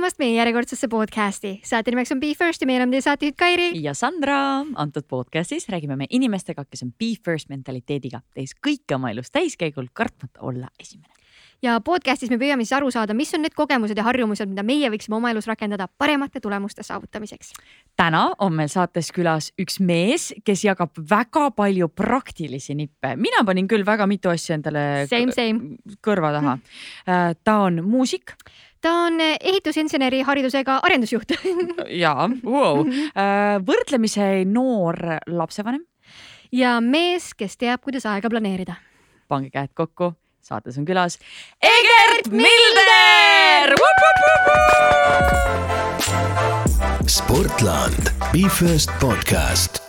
tulemast meie järjekordsesse podcasti. saate nimeks on Be First ja meie oleme teie saatejuht Kairi. ja Sandra. antud podcastis räägime me inimestega, kes on Be First mentaliteediga, tehes kõike oma elus täiskäigul, kartmata olla esimene. ja podcastis me püüame siis aru saada, mis on need kogemused ja harjumused, mida meie võiksime oma elus rakendada paremate tulemuste saavutamiseks. täna on meil saates külas üks mees, kes jagab väga palju praktilisi nippe. mina panin küll väga mitu asja endale same, same. kõrva taha. ta on muusik ta on eh, ehitusinseneri haridusega arendusjuht ja wow., äh, võrdlemisi noor lapsevanem. ja mees, kes teab, kuidas aega planeerida. pange käed kokku, saates on külas Egert Milder. Sportland, Be First podcast.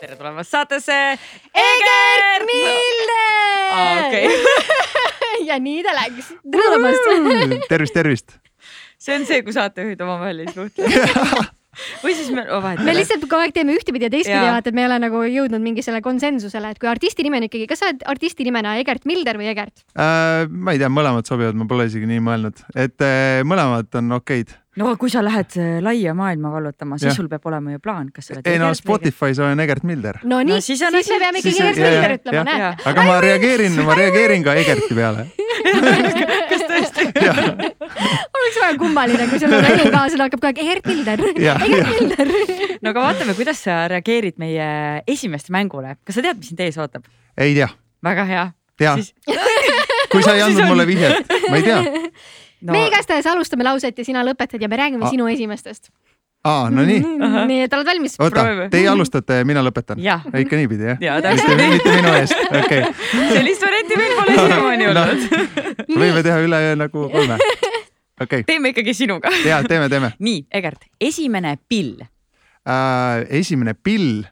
tere tulemast saatesse, Egert Milder. okei ja nii ta läks. tere tulemast. tervist, tervist. see on see, kui saatejuhid omavahel ei suhtle või siis me oh, vahetame. me lihtsalt kogu aeg teeme ühtepidi ja teistpidi, vaata, et me ei ole nagu jõudnud mingisugusele konsensusele, et kui artisti nimi on ikkagi, kas sa oled artisti nimena Egert Milder või Egert äh,? ma ei tea, mõlemad sobivad, ma pole isegi nii mõelnud, et äh, mõlemad on okeid no kui sa lähed äh, laia maailma vallutama, siis ja. sul peab olema ju plaan, kas sa oled. ei no Spotify's olen Egert Milder. no nii no,, siis, siis, siis me peame ikkagi Egert Milder ütlema, näed. aga ma reageerin, ma reageerin ka Egerti peale kas tõesti? oleks väga kummaline, kui sul elukaaslane hakkab kogu aeg Egert Milder, Egert Milder. no aga vaatame, kuidas sa reageerid meie esimest mängule, kas sa tead, mis sind ees ootab? ei tea. väga hea. tea siis... kui sa ei andnud mulle vihjet, ma ei tea no.. me igastahes alustame lauset ja sina lõpetad ja me räägime A sinu esimestest. aa, no nii. nii, et oled valmis? oota, teie alustate, mina lõpetan? ikka niipidi jah ja,? mitte, mitte minu eest, okei okay.. sellist varianti meil pole siiamaani olnud no, võime teha üle nagu kolme. Okei okay.. teeme ikkagi sinuga. ja teeme, teeme. nii, Egert, esimene pill äh,. esimene pill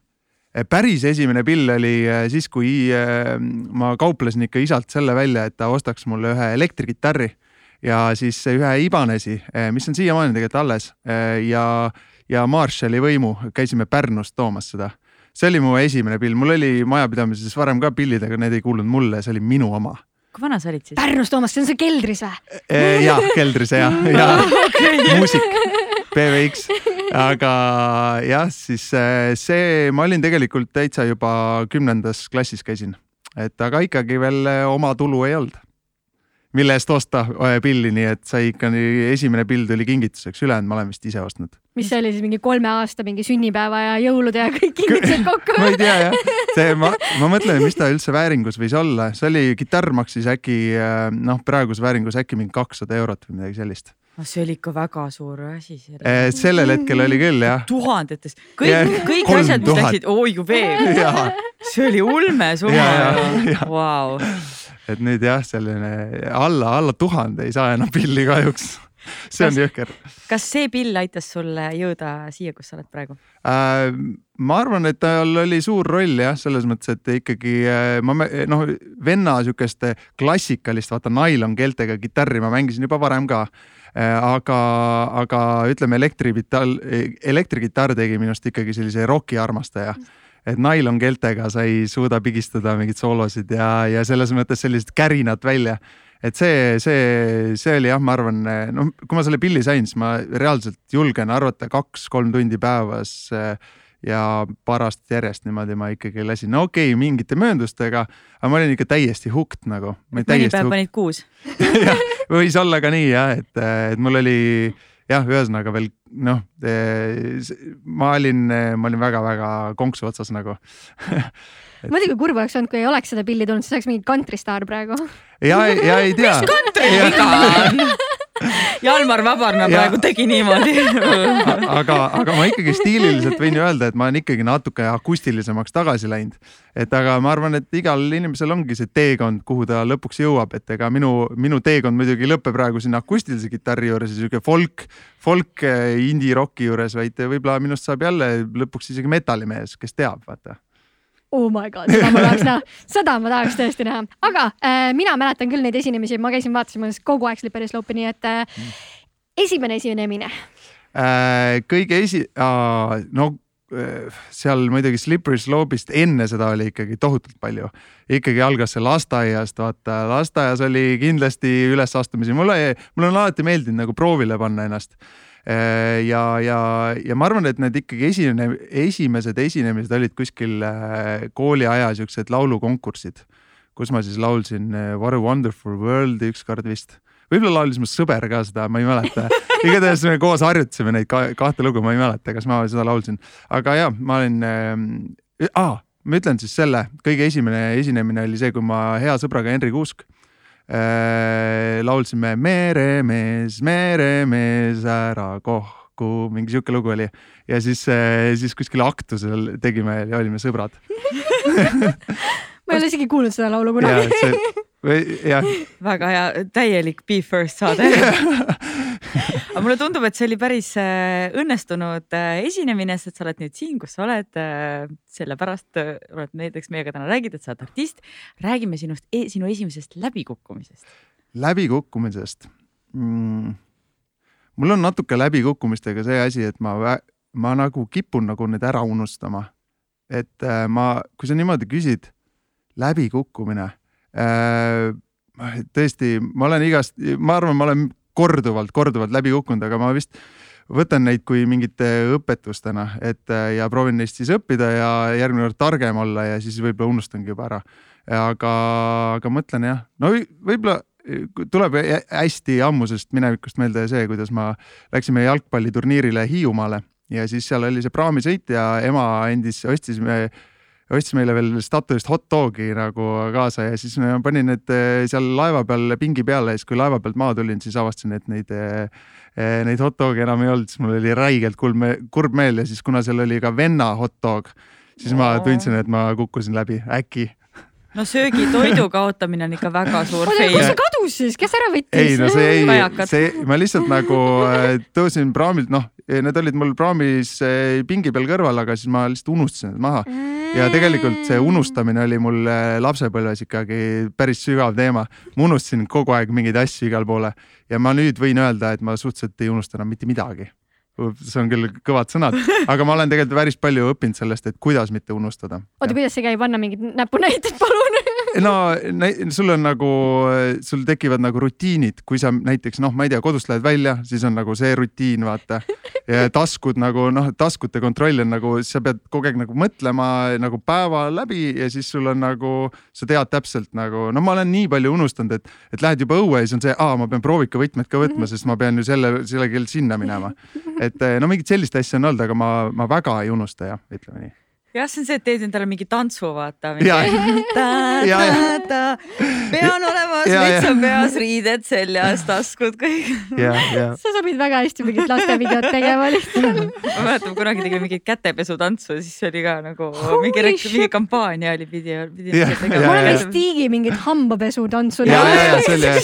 päris esimene pill oli äh, siis, kui äh, ma kauplesin ikka isalt selle välja, et ta ostaks mulle ühe elektrikitarri ja siis ühe Ibanesi, eh, mis on siiamaani tegelikult alles eh, ja, ja Marshalli võimu, käisime Pärnust toomas seda. see oli mu esimene pill, mul oli majapidamises varem ka pillid, aga need ei kuulunud mulle, see oli minu oma kui vana sa olid siis? Pärnus, Toomas, see on see keldris või? Eh, ja keldris ja, ja muusik, PVX, aga jah, siis see, ma olin tegelikult täitsa juba kümnendas klassis käisin, et aga ikkagi veel oma tulu ei olnud mille eest osta pilli, nii et sai ikka nii, esimene pill tuli kingituseks, ülejäänud ma olen vist ise ostnud. mis see oli siis mingi kolme aasta mingi sünnipäeva ja jõulude ja kõik kingitused kokku ma ei tea jah, see ma, ma mõtlen, mis ta üldse vääringus võis olla, see oli, kitarr maksis äkki noh, praeguses vääringus äkki mingi kakssada eurot või midagi sellist no see oli ikka väga suur asi. Eh, sellel hetkel oli küll jah. tuhandetes, kõik, kõik asjad, mis läksid, oi kui veel. see oli ulme summa. Wow et nüüd jah, selline alla, alla tuhande ei saa enam pilli kahjuks see kas, on jõhker. kas see pill aitas sulle jõuda siia, kus sa oled praegu äh,? ma arvan, et tal oli suur roll jah, selles mõttes, et ikkagi äh, ma noh, venna sihukest klassikalist vaata nailonkeeltega kitarri ma mängisin juba varem ka äh, aga, aga ütleme elektrikitarr, elektrikitarr tegi minust ikkagi sellise roki armastaja mm et nailonkeltega sa ei suuda pigistada mingeid soolosid ja, ja selles mõttes sellist kärinat välja. et see, see, see oli jah, ma arvan, noh, kui ma selle pilli sain, siis ma reaalselt julgen arvata kaks-kolm tundi päevas ja paar aastat järjest niimoodi ma ikkagi lasin, no okei okay,, mingite mööndustega, aga ma olin ikka täiesti hooked nagu. mõni päev panid kuus võis olla ka nii jah, et, et mul oli jah, ühesõnaga veel noh, ma olin, ma olin väga-väga konksu otsas nagu et.... muidugi kurb oleks olnud, kui ei oleks seda pilli tulnud, siis oleks mingi kantristaar praegu. ja, ja ei tea. mis kantri viga on? Jalmar Vabarna praegu tegi niimoodi. Aga, aga ma ikkagi stiililiselt võin öelda, et ma olen ikkagi natuke akustilisemaks tagasi läinud. et aga ma arvan, et igal inimesel ongi see teekond, kuhu ta lõpuks jõuab, et ega minu, minu teekond muidugi ei lõpe praegu sinna akustilise kitarri juures ja sihuke folk, folk eh, indie-rocki juures, vaid võib-olla minust saab jälle lõpuks isegi metallimees, kes teab, vaata oh my god, seda ma tahaks näha, seda ma tahaks tõesti näha, aga äh, mina mäletan küll neid esinemisi, ma käisin vaatamas kogu aeg Slippery Slope'i, nii et äh, esimene esinemine. Äh,. kõige esi- äh,, no seal muidugi Slippery Slope'ist enne seda oli ikkagi tohutult palju. ikkagi algas see lasteaiast, vaata. Lasteaias oli kindlasti ülesastumisi, mulle, mulle on alati meeldinud nagu proovile panna ennast ja, ja, ja ma arvan, et need ikkagi esine, esimesed esinemised olid kuskil kooliaja siuksed laulukonkursid, kus ma siis laulsin What a wonderful world'i ükskord vist võib-olla laulis mu sõber ka seda, ma ei mäleta. igatahes me koos harjutasime neid ka, kahte lugu, ma ei mäleta, kas ma seda laulsin, aga ja ma olin äh,, ah, ma ütlen siis selle, kõige esimene esinemine oli see, kui ma hea sõbraga Henri Kuusk äh, laulsime Meremees, meremees, ära kohku, mingi sihuke lugu oli. Ja siis äh,, siis kuskil aktusel tegime ja olime sõbrad. Ma ei ole isegi kuulnud seda laulu kunagi või jah. väga hea, täielik Be First saade aga mulle tundub, et see oli päris äh, õnnestunud äh, esinemine, sest sa oled nüüd siin, kus sa oled. Äh, sellepärast oled näiteks meiega täna räägid, et sa oled artist. räägime sinust, e-, sinu esimesest läbikukkumisest. läbikukkumisest mm.? mul on natuke läbikukkumistega see asi, et ma, ma nagu kipun nagu need ära unustama. et ma, kui sa niimoodi küsid, läbikukkumine tõesti, ma olen igast, ma arvan, ma olen korduvalt, korduvalt läbi kukkunud, aga ma vist võtan neid kui mingite õpetustena, et äh, ja proovin neist siis õppida ja järgmine kord targem olla ja siis võib-olla unustangi juba ära. aga, aga mõtlen jah, no võib-olla tuleb hästi ammusest minevikust meelde see, kuidas ma läksime jalgpalliturniirile Hiiumaale ja siis seal oli see praamisõit ja ema andis, ostis me ostis meile veel Statoilist hot dogi nagu kaasa ja siis ma panin need eh, seal laeva peal pingi peale ja siis, kui laeva pealt maha tulin, siis avastasin, et neid, eh, eh, neid hot dog'e enam ei olnud, siis mul oli räigelt kurb, kurb meel ja siis, kuna seal oli ka venna hot dog, siis ma tundsin, et ma kukkusin läbi, äkki no söögi, toidu kaotamine on ikka väga suur fail. kus see kadus siis, kes ära võttis? ei no see ei, see, ma lihtsalt nagu tõusin praamilt, noh, need olid mul praamis pingi peal kõrval, aga siis ma lihtsalt unustasin need maha mm ja tegelikult see unustamine oli mul äh, lapsepõlves ikkagi päris sügav teema. ma unustasin kogu aeg mingeid asju igale poole ja ma nüüd võin öelda, et ma suhteliselt ei unusta enam mitte midagi. See on küll kõvad sõnad, aga ma olen tegelikult päris palju õppinud sellest, et kuidas mitte unustada. oota, kuidas see käib, anna mingid näpunäited, palun no sul on nagu, sul tekivad nagu rutiinid, kui sa näiteks noh, ma ei tea, kodust lähed välja, siis on nagu see rutiin, vaata. taskud nagu noh, taskute kontroll on nagu, sa pead kogu aeg nagu mõtlema nagu päeva läbi ja siis sul on nagu, sa tead täpselt nagu, no ma olen nii palju unustanud, et, et lähed juba õue ja siis on see, aa, ma pean proovikavõtmed ka võtma, sest ma pean ju selle, selle kell sinna minema. et no mingit sellist asja on olnud, aga ma, ma väga ei unusta jah, ütleme nii jah, see on see, et teed endale mingi tantsu, vaata. pean olema metsa peas, riided seljas, taskud kõik. sa sobid väga hästi mingit lastevideot tegema lihtsalt. ma mäletan, kunagi tegime mingit kätepesutantsu, siis oli ka nagu Holy mingi, mingi kampaania oli, pidi, pidi. ma olen vist Tiigi mingit hambapesutantsu.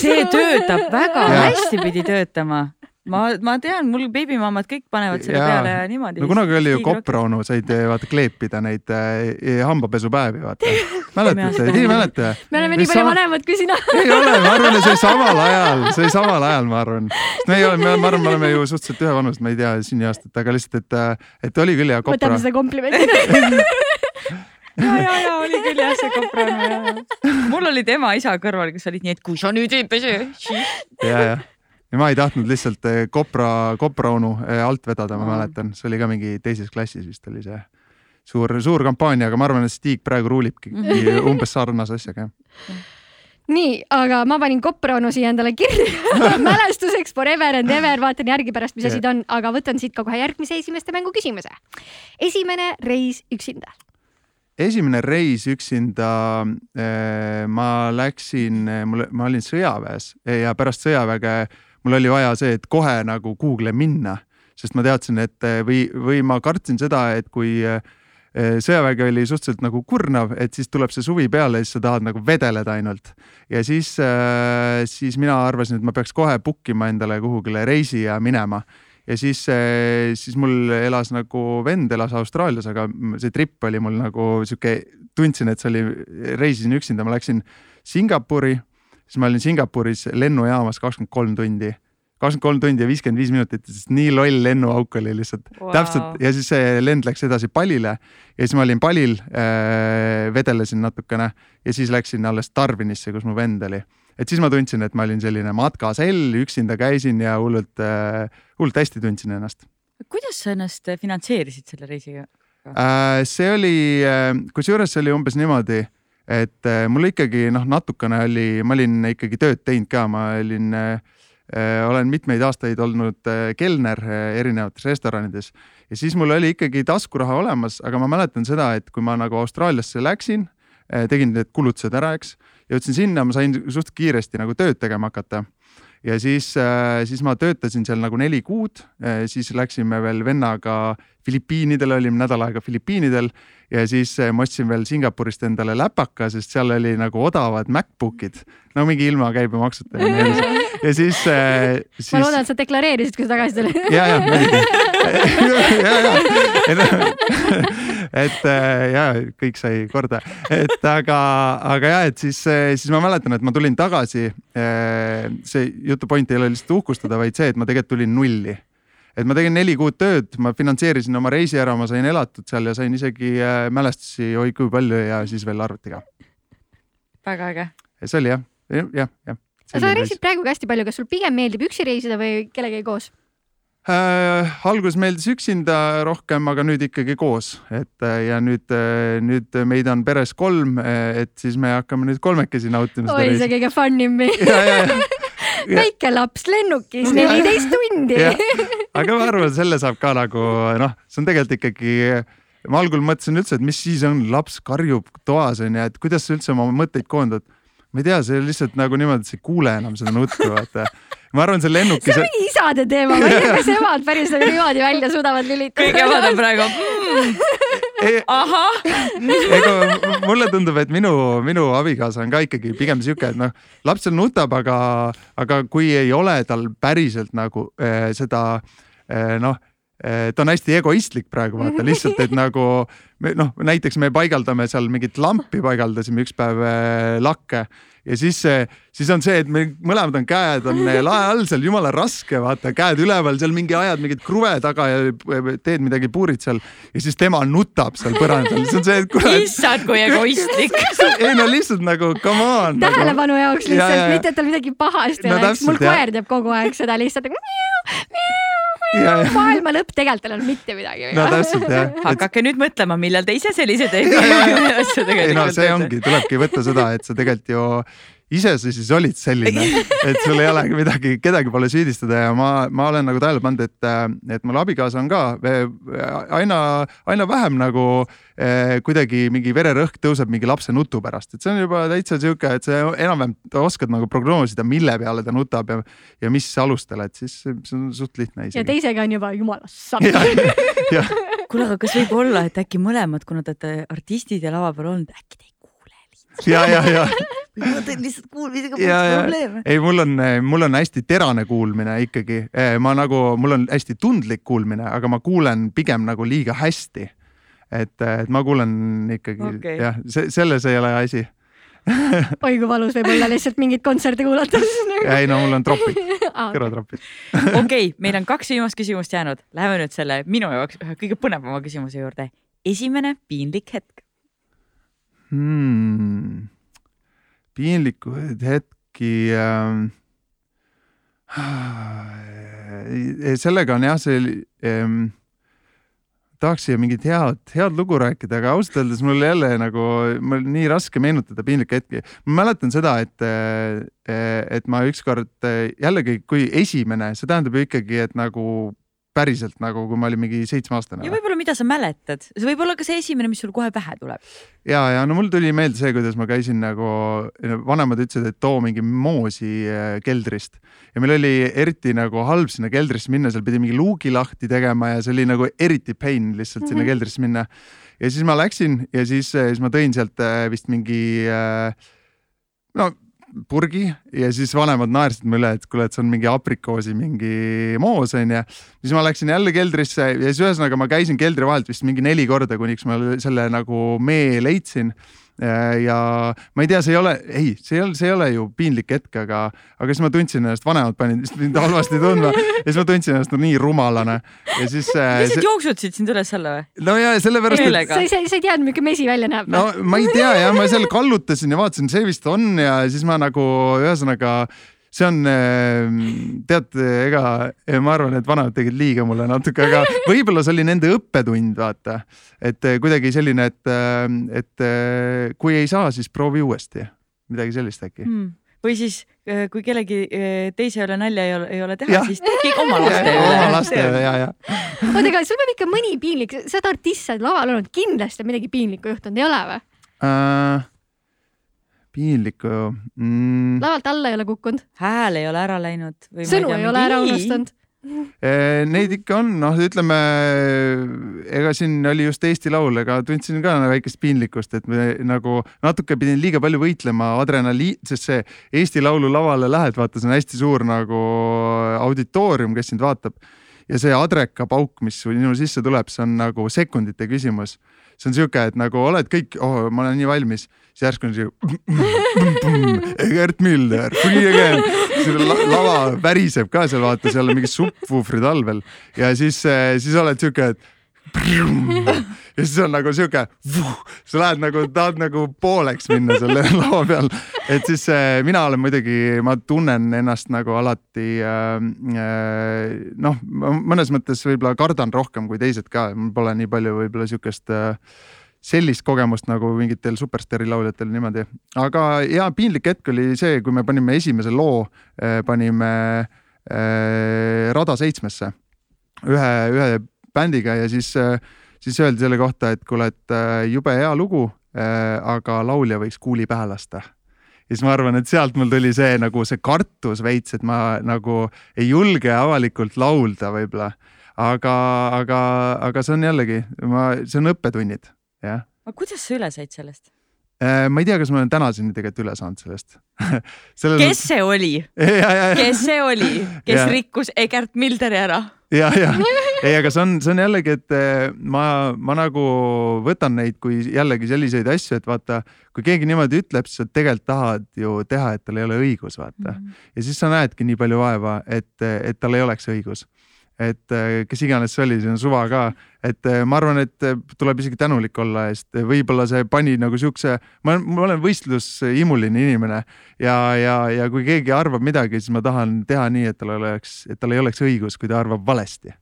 see töötab väga hästi, pidi töötama ma, ma tean, mul beebimamad kõik panevad selle ja. peale niimoodi. no kunagi oli ju Kopra onu, said eh, vaata kleepida neid äh, hambapesupäevi, vaata. mäletate, ei mäleta? me oleme nii palju vanemad kui sina. ei ole, ma arvan, et see oli samal ajal, see oli samal ajal, ma arvan. me ei ole, ma arvan, me oleme ju suhteliselt ühevanused, ma ei tea sünniaastat, aga lihtsalt, et, et oli küll hea Kopra. võtame seda komplimendina ja, ja, ja oli küll jah see Kopra. mul olid ema, isa kõrval, kes olid nii, et kui sa nüüd ei pese, siis. ja, jah ja ma ei tahtnud lihtsalt eh, Kopra, Kopra onu eh, alt vedada, ma mäletan, see oli ka mingi teises klassis vist oli see suur, suur kampaania, aga ma arvan, et Stig praegu ruulibki umbes sarnase asjaga nii, aga ma panin Kopra onu siia endale kirja mälestuseks forever and ever, vaatan järgi pärast, mis asi ta on, aga võtan siit ka kohe järgmise esimeste mängu küsimuse. esimene reis üksinda. esimene reis üksinda äh,. ma läksin, mul, ma olin sõjaväes ja pärast sõjaväge mul oli vaja see, et kohe nagu Google'i minna, sest ma teadsin, et või, või ma kartsin seda, et kui eh, sõjavägi oli suhteliselt nagu kurnav, et siis tuleb see suvi peale ja siis sa tahad nagu vedeleda ainult. ja siis, eh, siis mina arvasin, et ma peaks kohe book ima endale kuhugile reisi ja minema ja siis, eh, siis mul elas nagu vend elas Austraalias, aga see trip oli mul nagu sihuke, tundsin, et see oli, reisisin üksinda, ma läksin Singapuri siis ma olin Singapuris lennujaamas kakskümmend kolm tundi, kakskümmend kolm tundi ja viiskümmend viis minutit, sest nii loll lennuauk oli lihtsalt wow. täpselt ja siis see lend läks edasi Palile ja siis ma olin Palil äh,, vedelesin natukene ja siis läksin alles Darwinisse, kus mu vend oli. et siis ma tundsin, et ma olin selline matkasell, üksinda käisin ja hullult äh,, hullult hästi tundsin ennast. kuidas sa ennast finantseerisid selle reisiga äh,? see oli äh,, kusjuures see oli umbes niimoodi et äh, mul ikkagi noh, natukene oli, ma olin ikkagi tööd teinud ka, ma olin äh, olen mitmeid aastaid olnud äh, kelner erinevates restoranides. Ja siis mul oli ikkagi taskuraha olemas, aga ma mäletan seda, et kui ma nagu Austraaliasse läksin, tegin need kulutused ära, eks, jõudsin sinna, ma sain suht kiiresti nagu tööd tegema hakata ja siis, siis ma töötasin seal nagu neli kuud, siis läksime veel vennaga Filipiinidele, olime nädal aega Filipiinidel ja siis ma ostsin veel Singapurist endale läpaka, sest seal oli nagu odavad MacBookid, no mingi ilma käibemaksuta ja nii edasi. Ja siis, äh, siis.... ma loodan, et sa deklareerisid, kui sa tagasi tulid. ja, ja muidugi. Ja, ja, et äh, ja kõik sai korda, et aga, aga ja, et siis, äh, siis ma mäletan, et ma tulin tagasi. see jutu point ei ole lihtsalt uhkustada, vaid see, et ma tegelikult tulin nulli et ma tegin neli kuud tööd, ma finantseerisin oma reisi ära, ma sain elatud seal ja sain isegi mälestusi, oi kui palju ja siis veel arvutiga. väga äge. see oli jah, jah, jah sa reisid praegu ka hästi palju, kas sul pigem meeldib üksi reisida või kellegagi koos äh,? alguses meeldis üksinda rohkem, aga nüüd ikkagi koos, et äh, ja nüüd, äh, nüüd meid on peres kolm, äh, et siis me hakkame nüüd kolmekesi nautima. oi, see kõige fun im väike laps lennukis, neliteist tundi aga ma arvan, selle saab ka nagu noh, see on tegelikult ikkagi ma algul mõtlesin üldse, et mis siis on, laps karjub toas onju, et kuidas sa üldse oma mõtteid koondad ma ei tea, see lihtsalt nagu niimoodi, et sa ei kuule enam seda nuttu, vaata. Ma arvan, see lennukis. see on mingi isade teema, ma ei tea, kas emad päris nagu niimoodi välja suudavad lülitada. kõik emad on praegu mm.. ahah. ega mulle tundub, et minu, minu abikaasa on ka ikkagi pigem sihuke, et noh, laps seal nutab, aga, aga kui ei ole tal päriselt nagu eh, seda eh, noh ta on hästi egoistlik praegu vaata lihtsalt, et nagu noh, näiteks me paigaldame seal mingit lampi, paigaldasime üks päev äh, lakke ja siis, siis on see, et me mõlemad on käed on lae all seal, jumala raske, vaata käed üleval, seal mingi ajad mingit kruve taga ja teed midagi, puurid seal ja siis tema nutab seal põrandal, see on see, et kurat. issand, kui egoistlik ei no lihtsalt nagu come on. Nagu- tähelepanu nagu... jaoks lihtsalt, mitte et tal midagi pahasti no, oleks, mul koer teeb kogu aeg seda lihtsalt nagu maailma lõpp tegelikult ei olnud mitte midagi. no täpselt jah. hakake nüüd mõtlema, millal te ise asju tegelikult. ei no see ongi, tulebki võtta seda, et sa tegelikult ju ise sa siis olid selline, et sul ei olegi midagi, kedagi pole süüdistada ja ma, ma olen nagu tähele pannud, et, et mul abikaasa on ka aina, aina vähem nagu eh, kuidagi mingi vererõhk tõuseb mingi lapse nutu pärast, et see on juba täitsa sihuke, et sa enam-vähem oskad nagu prognoosida, mille peale ta nutab ja, ja mis alustel, et siis see on suht lihtne ja teisega on juba jumala samm. Kuule, aga kas võib olla, et äkki mõlemad, kuna te olete artistid ja lava peal olnud, äkki te ei kuule lihtsalt? ja, ja, ja ma teen lihtsalt kuulmisega pole probleeme. ei, mul on, mul on hästi terane kuulmine ikkagi, eh, ma nagu, mul on hästi tundlik kuulmine, aga ma kuulen pigem nagu liiga hästi. et, et ma kuulen ikkagi okay. jah, see, selles ei ole asi oi kui valus võib olla lihtsalt mingeid kontserte kuulates ei no mul on tropid kõrvatropid. okei meil on kaks viimast küsimust jäänud, läheme nüüd selle minu jaoks ühe kõige põnevama küsimuse juurde. esimene piinlik hetk hmm piinlikuid hetki äh,. sellega on jah, see ähm, tahaks siia mingit head, head lugu rääkida, aga ausalt öeldes mul jälle nagu, mul nii raske meenutada piinlikke hetki. ma mäletan seda, et, äh, et ma ükskord jällegi, kui esimene, see tähendab ju ikkagi, et nagu päriselt nagu, kui ma olin mingi seitsmeaastane. ja võib-olla, mida sa mäletad, see võib olla ka see esimene, mis sul kohe pähe tuleb. ja, ja no mul tuli meelde see, kuidas ma käisin nagu, vanemad ütlesid, et too mingi moosi äh, keldrist ja meil oli eriti nagu halb sinna keldrisse minna, seal pidi mingi luugi lahti tegema ja see oli nagu eriti pain lihtsalt sinna mm -hmm. keldrisse minna. ja siis ma läksin ja siis, siis ma tõin sealt äh, vist mingi no purgi ja siis vanemad naersid mu üle, et kuule, et see on mingi aprikoosi mingi moos onju. siis ma läksin jälle keldrisse ja siis ühesõnaga ma käisin keldri vahelt vist mingi neli korda, kuniks ma selle nagu mee leidsin. Ja ma ei tea, see ei ole, ei, see ei ole, see ei ole ju piinlik hetk, aga, aga siis ma tundsin ennast, vanemad panid mind halvasti tundma ja siis ma tundsin ennast no, nii rumalana ja siis äh,. lihtsalt see... jooksutasid sind üles-alla või? no ja sellepärast, et. sa ei, sa ei teadnud, milline mesi välja näeb? no ma ei tea jah, ma seal kallutasin ja vaatasin, see vist on ja siis ma nagu ühesõnaga see on, ehm, tead, ega ma arvan, et vanemad tegid liiga mulle natuke, aga võib-olla see oli nende õppetund, vaata. et eh, kuidagi selline, et, ehm, et eh, kui ei saa, siis proovi uuesti, midagi sellist äkki hmm või siis eh, kui kellegi teise üle nalja ei ole, ei ole teha, siis tehke oma laste üle. oma laste üle ja, ja. oota, aga sul peab ikka mõni piinlik, sa oled artist, sa oled laval olnud, kindlasti midagi piinlikku juhtunud, ei ole või uh,? Piinlikku mm.. lavalt alla ei ole kukkunud? hääl ei ole ära läinud. sõnu ei ole ära unustanud? Eh, neid ikka on, noh, ütleme ega siin oli just Eesti Laul, ega tundsin ka väikest piinlikkust, et me nagu natuke pidin liiga palju võitlema adrenaliin, sest see Eesti Laulu lavale lähed, vaata, see on hästi suur nagu auditoorium, kes sind vaatab ja see adreka pauk, mis sinu sisse tuleb, see on nagu sekundite küsimus see on sihuke, et nagu oled kõik oh,, ma olen nii valmis, siis järsku on siuke Egert Miller, free again. La, lava väriseb ka seal, vaata, seal on mingid subwoofrid all veel ja siis, eh, siis oled sihuke, et ja siis on nagu sihuke, sa lähed nagu, tahad nagu pooleks minna selle lava peal. et siis äh, mina olen muidugi, ma tunnen ennast nagu alati äh, äh, noh, mõnes mõttes võib-olla kardan rohkem kui teised ka, mul pole nii palju võib-olla sihukest sellist kogemust nagu mingitel superstaari lauljatel niimoodi. aga ja piinlik hetk oli see, kui me panime esimese loo, panime Rada seitsmesse ühe, ühe bändiga ja siis, äh, siis öeldi selle kohta, et kuule, et äh, jube hea lugu, äh, aga laulja võiks kuuli pähe lasta ja siis ma arvan, et sealt mul tuli see nagu see kartus veits, et ma nagu ei julge avalikult laulda võib-olla. aga, aga, aga see on jällegi, ma, see on õppetunnid, jah. aga kuidas sa üle said sellest? ma ei tea, kas ma olen tänaseni tegelikult üle saanud sellest Sellel... kes see oli? kes see oli, kes ja. rikkus Egert Milderi ära? Ja, ja ei, aga see on, see on jällegi, et eh, ma, ma nagu võtan neid kui jällegi selliseid asju, et vaata, kui keegi niimoodi ütleb, siis sa tegelikult tahad ju teha, et tal ei ole õigus, vaata mm. -hmm. ja siis sa näedki nii palju vaeva, et, et tal ei oleks õigus et eh, kes iganes see oli, see on suva ka, et eh, ma arvan, et tuleb isegi tänulik olla, sest võib-olla see pani nagu siukse, ma ma olen võistlushimuline inimene ja, ja, ja kui keegi arvab midagi, siis ma tahan teha nii, et tal oleks, et tal ei oleks õigus, kui ta arvab valesti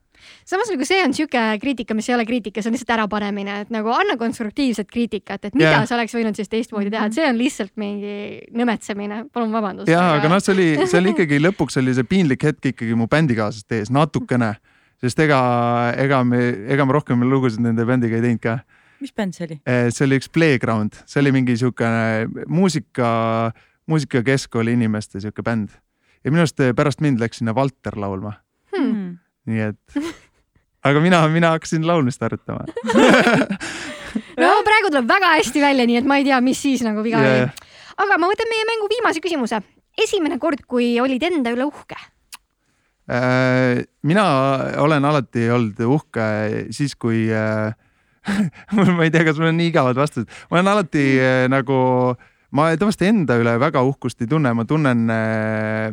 samas nagu see on sihuke kriitika, mis ei ole kriitika, see on lihtsalt ärapanemine, et nagu anna konstruktiivset kriitikat, et mida yeah. sa oleks võinud siis teistmoodi teha, et see on lihtsalt mingi nõmetsemine, palun vabandust. ja, aga noh, see oli, see oli ikkagi lõpuks oli see piinlik hetk ikkagi mu bändikaaslaste ees natukene, sest ega, ega me, ega ma rohkem lugusid nende bändiga ei teinud ka mis bänd see oli? Eh, see oli üks Playground, see oli mingi siukene muusika, muusikakeskkooli inimeste siuke bänd ja minu arust pärast mind läks sinna Valter laulma hmm nii et, aga mina, mina hakkasin laulmist harjutama no praegu tuleb väga hästi välja, nii et ma ei tea, mis siis nagu viga yeah. oli. aga ma võtan meie mängu viimase küsimuse. esimene kord, kui olid enda üle uhke äh,? mina olen alati olnud uhke siis, kui äh, ma ei tea, kas mul on nii igavad vastused, ma olen alati äh, nagu ma tavaliselt enda üle väga uhkust ei tunne, ma tunnen äh,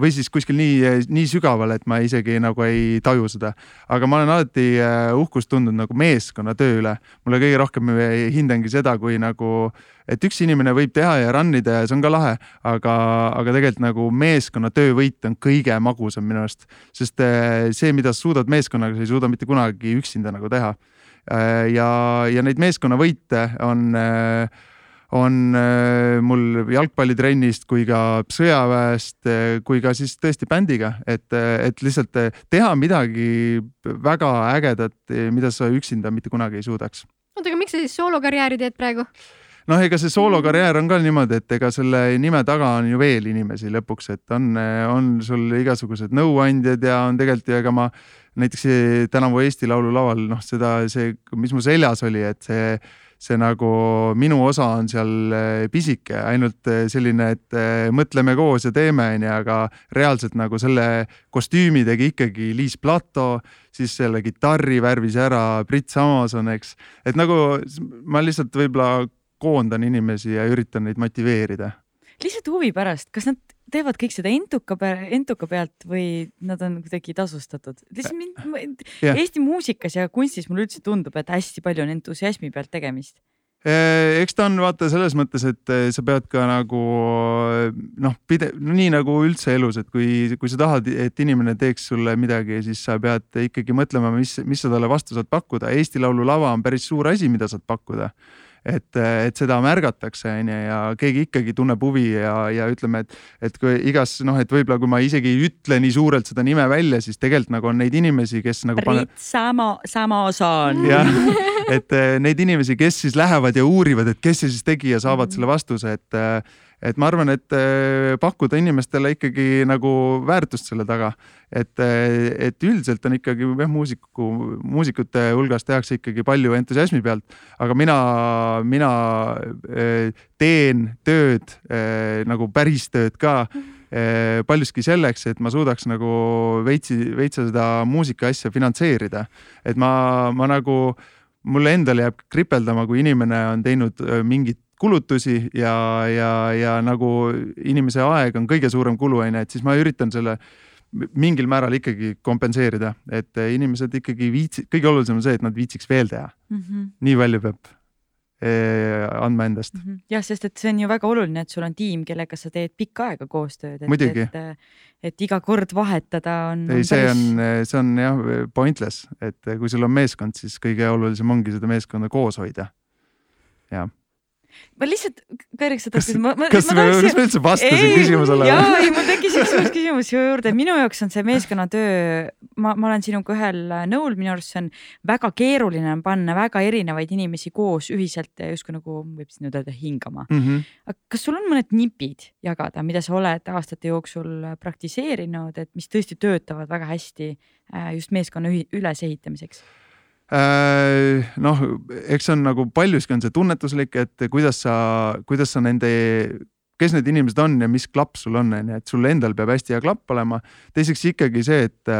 või siis kuskil nii, nii sügaval, et ma isegi nagu ei taju seda. aga ma olen alati äh, uhkust tundnud nagu meeskonnatöö üle. mulle kõige rohkem hindangi seda, kui nagu, et üks inimene võib teha ja run ida ja see on ka lahe, aga, aga tegelikult nagu meeskonnatöö võit on kõige magusam minu arust. sest äh, see, mida sa suudad meeskonnaga, sa ei suuda mitte kunagi üksinda nagu teha. ja, ja neid meeskonnavõite on äh, on äh, mul jalgpallitrennist kui ka sõjaväest äh, kui ka siis tõesti bändiga, et, äh, et lihtsalt teha midagi väga ägedat, mida sa üksinda mitte kunagi ei suudaks. oota, aga miks sa siis soolokarjääri teed praegu? noh, ega see soolokarjäär on ka niimoodi, et ega selle nime taga on ju veel inimesi lõpuks, et on, on sul igasugused nõuandjad ja on tegelikult ju ega ma näiteks tänavu Eesti Laulu laval, noh, seda, see, mis mu seljas oli, et see see nagu minu osa on seal eh, pisike, ainult eh, selline, et eh, mõtleme koos ja teeme, onju, aga reaalselt nagu selle kostüümi tegi ikkagi Liis Plato, siis selle kitarri värvis ära Brits Amazon, eks. et nagu ma lihtsalt võib-olla koondan inimesi ja üritan neid motiveerida. lihtsalt huvi pärast, kas nad teevad kõik seda entuka, entuka pealt või nad on kuidagi tasustatud? lihtsalt mind, Jah. Eesti muusikas ja kunstis mulle üldse tundub, et hästi palju on entusiasmi pealt tegemist. Eh, eks ta on vaata selles mõttes, et eh, sa pead ka nagu noh, pide-, nii nagu üldse elus, et kui, kui sa tahad, et inimene teeks sulle midagi, siis sa pead ikkagi mõtlema, mis, mis sa talle vastu saad pakkuda. Eesti Laulu lava on päris suur asi, mida saad pakkuda et, et seda märgatakse, onju, ja keegi ikkagi tunneb huvi ja, ja ütleme, et, et kui igas noh, et võib-olla kui ma isegi ei ütle nii suurelt seda nime välja, siis tegelikult nagu on neid inimesi, kes nagu pane... Priit Samo, Samoson. jah, et eh, neid inimesi, kes siis lähevad ja uurivad, et kes see siis tegi ja saavad mm. selle vastuse, et eh, et ma arvan, et äh, pakkuda inimestele ikkagi nagu väärtust selle taga, et, äh, et üldiselt on ikkagi jah, muusiku, muusikute hulgas tehakse ikkagi palju entusiasmi pealt, aga mina, mina äh, teen tööd nagu päris tööd ka paljuski selleks, et ma suudaks nagu veitsi, veitsa seda muusika asja finantseerida. et ma, ma nagu, mulle endale jääb kripeldama, kui inimene on teinud mingit kulutusi ja, ja, ja nagu inimese aeg on kõige suurem kulu, on ju, et siis ma üritan selle mingil määral ikkagi kompenseerida, et inimesed ikkagi viitsi-, kõige olulisem on see, et nad viitsiks veel teha mm. -hmm. nii palju peab eh, andma endast. -hmm. jah, sest et see on ju väga oluline, et sul on tiim, kellega sa teed pikka aega koostööd. muidugi. et, et iga kord vahetada on. ei, see päris... on, see on jah pointless, et kui sul on meeskond, siis kõige olulisem ongi seda meeskonda koos hoida. jah ma lihtsalt, Kõriks, sa tahtsid. kas me, kas me üldse vastasin küsimusele? jaa, ei mul tekkis üks uus küsimus juurde, minu jaoks on see meeskonnatöö, ma, ma olen sinuga ühel nõul, minu arust see on väga keeruline on panna väga erinevaid inimesi koos ühiselt justkui nagu võib siin ütelda hingama mm. -hmm. aga kas sul on mõned nipid jagada, mida sa oled aastate jooksul praktiseerinud, et mis tõesti töötavad väga hästi äh, just meeskonna ülesehitamiseks? Äh, noh, eks see on nagu paljuski on see tunnetuslik, et kuidas sa, kuidas sa nende, kes need inimesed on ja mis klapp sul on, on ju, et sul endal peab hästi hea klapp olema. teiseks ikkagi see, et,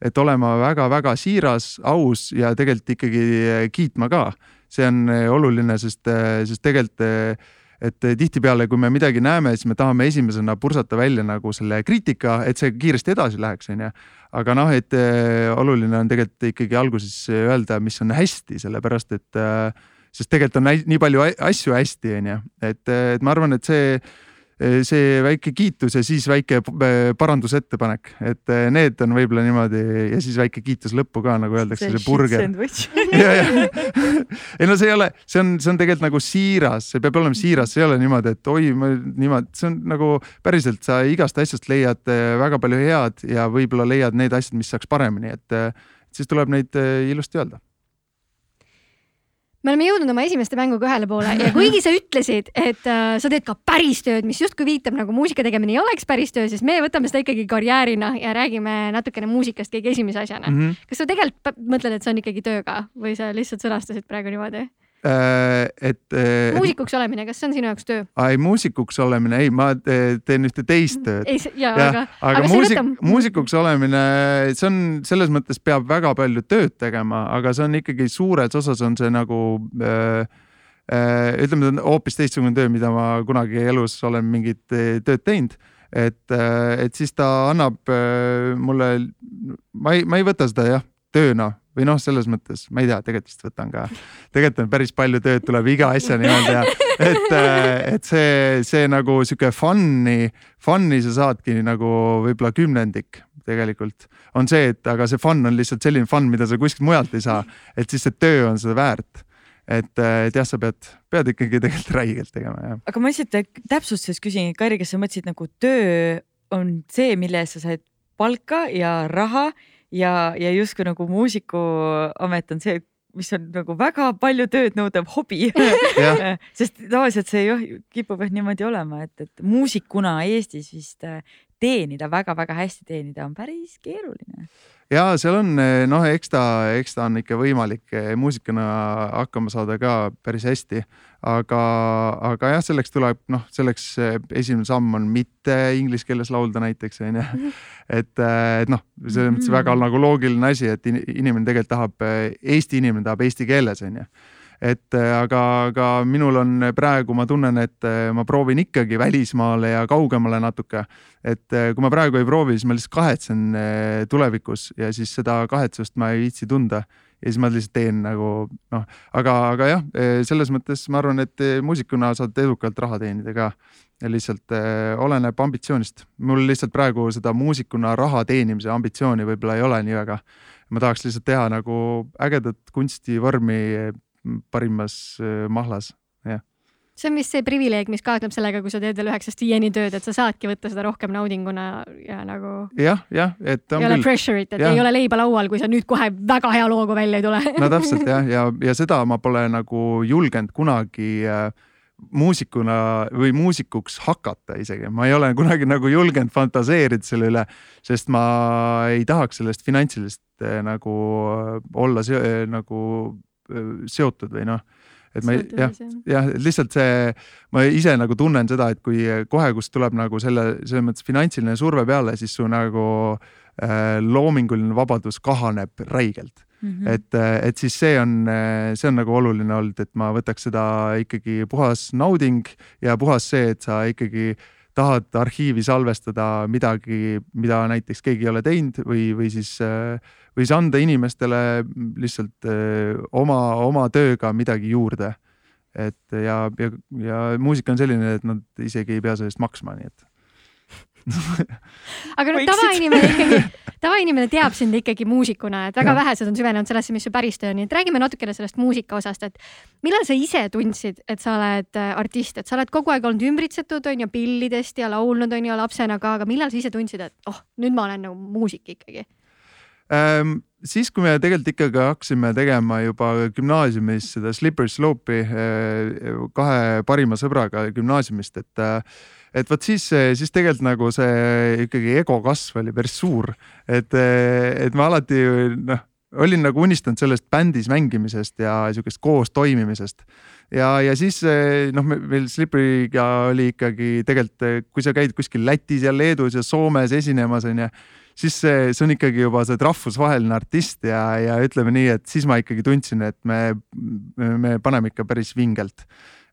et olema väga-väga siiras, aus ja tegelikult ikkagi kiitma ka. see on oluline, sest, sest tegelikult et tihtipeale, kui me midagi näeme, siis me tahame esimesena pursata välja nagu selle kriitika, et see kiiresti edasi läheks, onju. aga noh, et äh, oluline on tegelikult ikkagi alguses öelda, mis on hästi, sellepärast et äh, sest tegelikult on nii palju asju hästi, onju, et, et ma arvan, et see Eh, see väike kiitus ja siis väike eh, parandusettepanek, et eh, need on võib-olla niimoodi ja siis väike kiitus lõppu ka, nagu öeldakse, see burger. ei no see ei ole, see on, see on tegelikult nagu siiras, see peab olema siiras, see ei ole niimoodi, et oi, ma niimoodi, see on nagu päriselt, sa igast asjast leiad väga palju head ja võib-olla leiad need asjad, mis saaks paremini, et siis tuleb neid ilusti öelda me oleme jõudnud oma esimeste mänguga ühele poole ja kuigi sa ütlesid, et äh, sa teed ka päris tööd, mis justkui viitab nagu muusika tegemine ei oleks päris töö, siis me võtame seda ikkagi karjäärina ja räägime natukene muusikast kõige esimese asjana mm. -hmm. kas sa tegelikult mõtled, et see on ikkagi töö ka või sa lihtsalt sõnastasid praegu niimoodi? Äh, et. Äh, muusikuks olemine, kas see on sinu jaoks töö? ei, muusikuks olemine, ei, ma teen ühte teist tööd. ja, aga, aga, aga muusik, muusikuks olemine, see on selles mõttes peab väga palju tööd tegema, aga see on ikkagi suures osas on see nagu äh, äh, ütleme, see on hoopis teistsugune töö, mida ma kunagi elus olen mingit tööd teinud et, et siis ta annab mulle, ma ei, ma ei võta seda jah tööna või noh, selles mõttes ma ei tea, tegelikult vist võtan ka. tegelikult on päris palju tööd, tuleb iga asja nii-öelda ja et, et see, see nagu sihuke fun'i, fun'i sa saadki nagu võib-olla kümnendik tegelikult on see, et aga see fun on lihtsalt selline fun, mida sa kuskilt mujalt ei saa, et siis see töö on seda väärt et, et jah, sa pead, pead ikkagi tegelikult räigelt tegema, jah. aga ma lihtsalt täpsustuseks küsin, Kairi, kas sa mõtlesid nagu töö on see, mille eest sa said palka ja raha ja, ja justkui nagu muusikuamet on see, mis on nagu väga palju tööd nõudev hobi. Sest tavaliselt see jah kipub jah niimoodi olema, et, et muusikuna Eestis vist äh, teenida väga-väga hästi teenida on päris keeruline ja seal on noh, eks ta, eks ta on ikka võimalik eh, muusikuna hakkama saada ka päris hästi, aga, aga jah, selleks tuleb noh, selleks eh, esimene samm on mitte inglise keeles laulda näiteks onju. et, eh, et noh, selles mõttes väga nagu loogiline asi, et inimene tegelikult tahab, Eesti inimene tahab eesti keeles onju et aga, aga minul on praegu, ma tunnen, et ma proovin ikkagi välismaale ja kaugemale natuke. et kui ma praegu ei proovi, siis ma lihtsalt kahetsen tulevikus ja siis seda kahetsust ma ei viitsi tunda ja siis ma lihtsalt teen nagu noh, aga, aga jah, selles mõttes ma arvan, et muusikuna saad edukalt raha teenida ka. lihtsalt äh, oleneb ambitsioonist, mul lihtsalt praegu seda muusikuna raha teenimise ambitsiooni võib-olla ei ole nii väga. ma tahaks lihtsalt teha nagu ägedat kunstivormi parimas mahlas, jah see on vist see privileeg, mis kaasneb sellega, kui sa teed veel üheksast viieni tööd, et sa saadki võtta seda rohkem naudinguna ja nagu. jah, jah, et. ei ole pressure'it, et ja. ei ole leiba laual, kui sa nüüd kohe väga hea looga välja ei tule no täpselt jah, ja, ja seda ma pole nagu julgenud kunagi äh, muusikuna või muusikuks hakata isegi, ma ei ole kunagi nagu julgenud fantaseerida selle üle, sest ma ei tahaks sellest finantsiliselt äh, nagu olla se nagu äh, seotud või noh et ma jah, jah, lihtsalt see, ma ise nagu tunnen seda, et kui kohe, kus tuleb nagu selle, selles mõttes finantsiline surve peale, siis su nagu äh, loominguline vabadus kahaneb räigelt mm. -hmm. et, et siis see on, see on nagu oluline olnud, et ma võtaks seda ikkagi puhas nauding ja puhas see, et sa ikkagi tahad arhiivi salvestada midagi, mida näiteks keegi ei ole teinud või, või siis äh, või siis anda inimestele lihtsalt öö, oma, oma tööga midagi juurde. et ja, ja, ja muusika on selline, et nad isegi ei pea selle eest maksma, nii et aga no tavainimene ikkagi, tavainimene teab sind ikkagi muusikuna, et väga vähesed on süvenenud sellesse, mis su päris töö on, nii et räägime natukene sellest muusika osast, et millal sa ise tundsid, et sa oled äh, artist, et sa oled kogu aeg olnud ümbritsetud, on ju, pillidest ja laulnud, on ju, lapsena ka, aga millal sa ise tundsid, et oh, nüüd ma olen nagu muusik ikkagi? Ähm,. siis, kui me tegelikult ikkagi hakkasime tegema juba gümnaasiumis seda Slippery Slope'i äh, kahe parima sõbraga gümnaasiumist, et äh, et vot siis, siis tegelikult nagu see ikkagi ego kasv oli päris suur, et, äh, et ma alati noh, olin nagu unistanud sellest bändis mängimisest ja sihukest koos toimimisest ja, ja siis noh, meil Slippery'ga oli ikkagi tegelikult, kui sa käid kuskil Lätis ja Leedus ja Soomes esinemas onju siis see, see on ikkagi juba, sa oled rahvusvaheline artist ja, ja ütleme nii, et siis ma ikkagi tundsin, et me, me paneme ikka päris vingelt.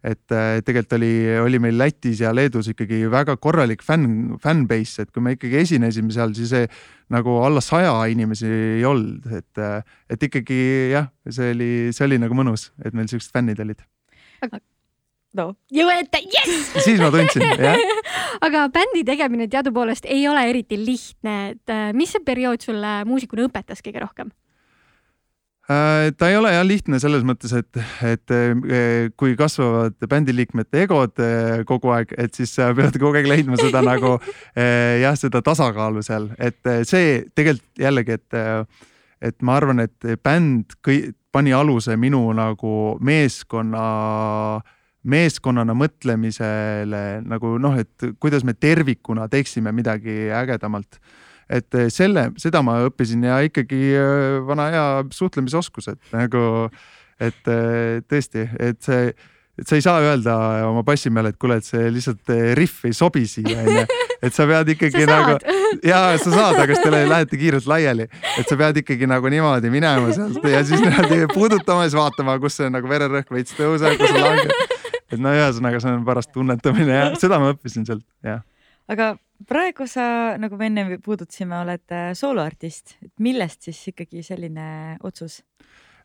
Et tegelikult oli, oli meil Lätis ja Leedus ikkagi väga korralik fänn, fännbase, et kui me ikkagi esinesime seal, siis see, nagu alla saja inimesi ei olnud, et, et ikkagi jah, see oli, see oli nagu mõnus, et meil siuksed fännid olid no jõuete, jess! siis ma tundsin, jah. aga bändi tegemine teadupoolest ei ole eriti lihtne, et äh, mis see periood sulle muusikuna õpetas kõige rohkem? Äh, ta ei ole jah lihtne selles mõttes, et, et äh, kui kasvavad bändiliikmete egod kogu aeg, et siis sa pead kogu aeg leidma seda nagu jah, seda tasakaalu seal, et see tegelikult jällegi, et, et ma arvan, et bänd kõi, pani aluse minu nagu meeskonna äh, meeskonnana mõtlemisele nagu noh, et kuidas me tervikuna teeksime midagi ägedamalt. et eh, selle, seda ma õppisin ja ikkagi eh, vana hea suhtlemisoskus, et nagu, et eh, tõesti, et see et sa ei saa öelda oma bassi peale, et kuule, et see lihtsalt riff ei sobi siia onju, et sa pead ikkagi sa nagu, ja sa saad, aga siis te lähete kiirelt laiali, et sa pead ikkagi nagu niimoodi minema sealt ja siis niimoodi puudutama ja siis vaatama, kus see nagu vererõhk veits tõuseb, kus see langeb et no ühesõnaga, see on paras tunnetamine ja seda ma õppisin sealt, jah. aga praegu sa, nagu me enne puudutasime, oled äh, sooloartist, millest siis ikkagi selline otsus?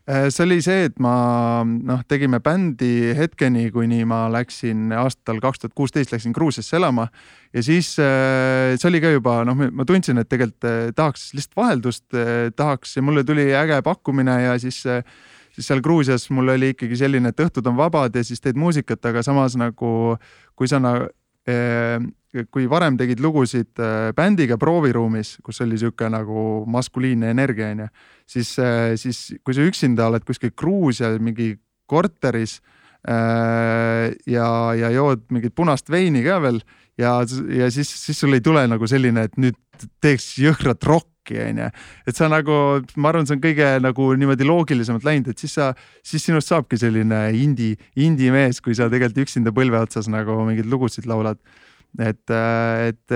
Äh, see oli see, et ma noh, tegime bändi hetkeni, kuni ma läksin aastal kaks tuhat kuusteist läksin Gruusiasse elama ja siis äh, see oli ka juba noh, ma tundsin, et tegelikult tahaks lihtsalt vaheldust, tahaks ja mulle tuli äge pakkumine ja siis siis seal Gruusias mul oli ikkagi selline, et õhtud on vabad ja siis teed muusikat, aga samas nagu kui sa na, eh, kui varem tegid lugusid eh, bändiga prooviruumis, kus oli sihuke nagu maskuliinne energia onju, siis, eh, siis kui sa üksinda oled kuskil Gruusia mingi korteris ja, ja jood mingit punast veini ka veel ja, ja siis, siis sul ei tule nagu selline, et nüüd teeks jõhkrat rokki onju. et sa nagu, ma arvan, see on kõige nagu niimoodi loogilisemalt läinud, et siis sa, siis sinust saabki selline indie, indie mees, kui sa tegelikult üksinda põlve otsas nagu mingeid lugusid laulad et, et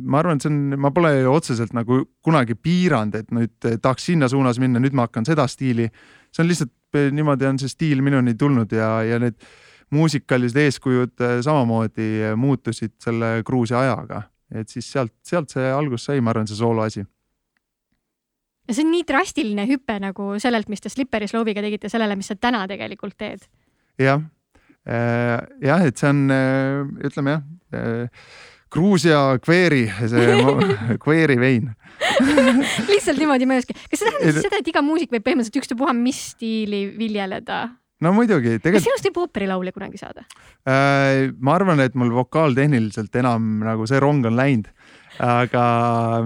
ma arvan, et see on, ma pole otseselt nagu kunagi piiranud, et nüüd tahaks sinna suunas minna, nüüd ma hakkan seda stiili. see on lihtsalt niimoodi on see stiil minuni tulnud ja, ja need muusikalised eeskujud äh, samamoodi äh, muutusid selle Gruusia ajaga. et siis sealt, sealt see alguse sai, ma arvan, see soolo asi. ja see on nii drastiline hüpe nagu sellelt, mis te Slippery Slope'iga tegite, sellele, mis sa täna tegelikult teed. jah, jah, et see on, ütleme jah, Gruusia kveeri, see kveeri vein. lihtsalt niimoodi möödaski. kas see tähendab siis seda, et iga muusik võib põhimõtteliselt ükstapuha mis stiili viljeleda? no muidugi, kas tegelikult sinust võib ooperilaulja kunagi saada? äh, ma arvan, et mul vokaaltehniliselt enam nagu see rong on läinud, aga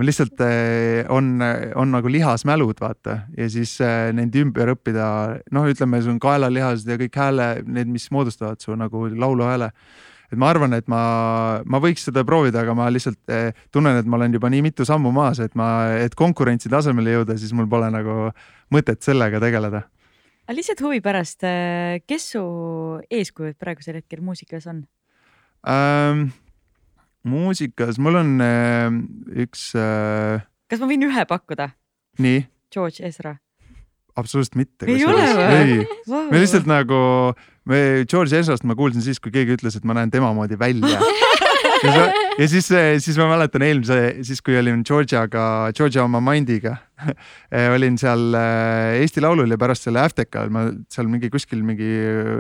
lihtsalt äh, on, on nagu lihasmälud, vaata ja siis äh, neid ümber õppida, noh, ütleme, sul on kaelalihased ja kõik hääle, need, mis moodustavad su nagu lauluhääle et ma arvan, et ma, ma võiks seda proovida, aga ma lihtsalt eh, tunnen, et ma olen juba nii mitu sammu maas, et ma, et konkurentsi tasemele jõuda, siis mul pole nagu mõtet sellega tegeleda. aga lihtsalt huvi pärast, kes su eeskujud praegusel hetkel muusikas on? ähm,. muusikas mul on äh, üks äh,, kas ma võin ühe pakkuda? nii, George Ezra. Absoluutselt mitte. Ei ole või?, me lihtsalt nagu, me George Ezrast ma kuulsin siis, kui keegi ütles, et ma näen tema moodi välja. ja, ja siis, siis ma mäletan eelmise, siis kui olin Georgiaga, Georgia oma Mindiga olin seal äh, Eesti Laulul ja pärast selle Aftekal, ma seal mingi kuskil mingi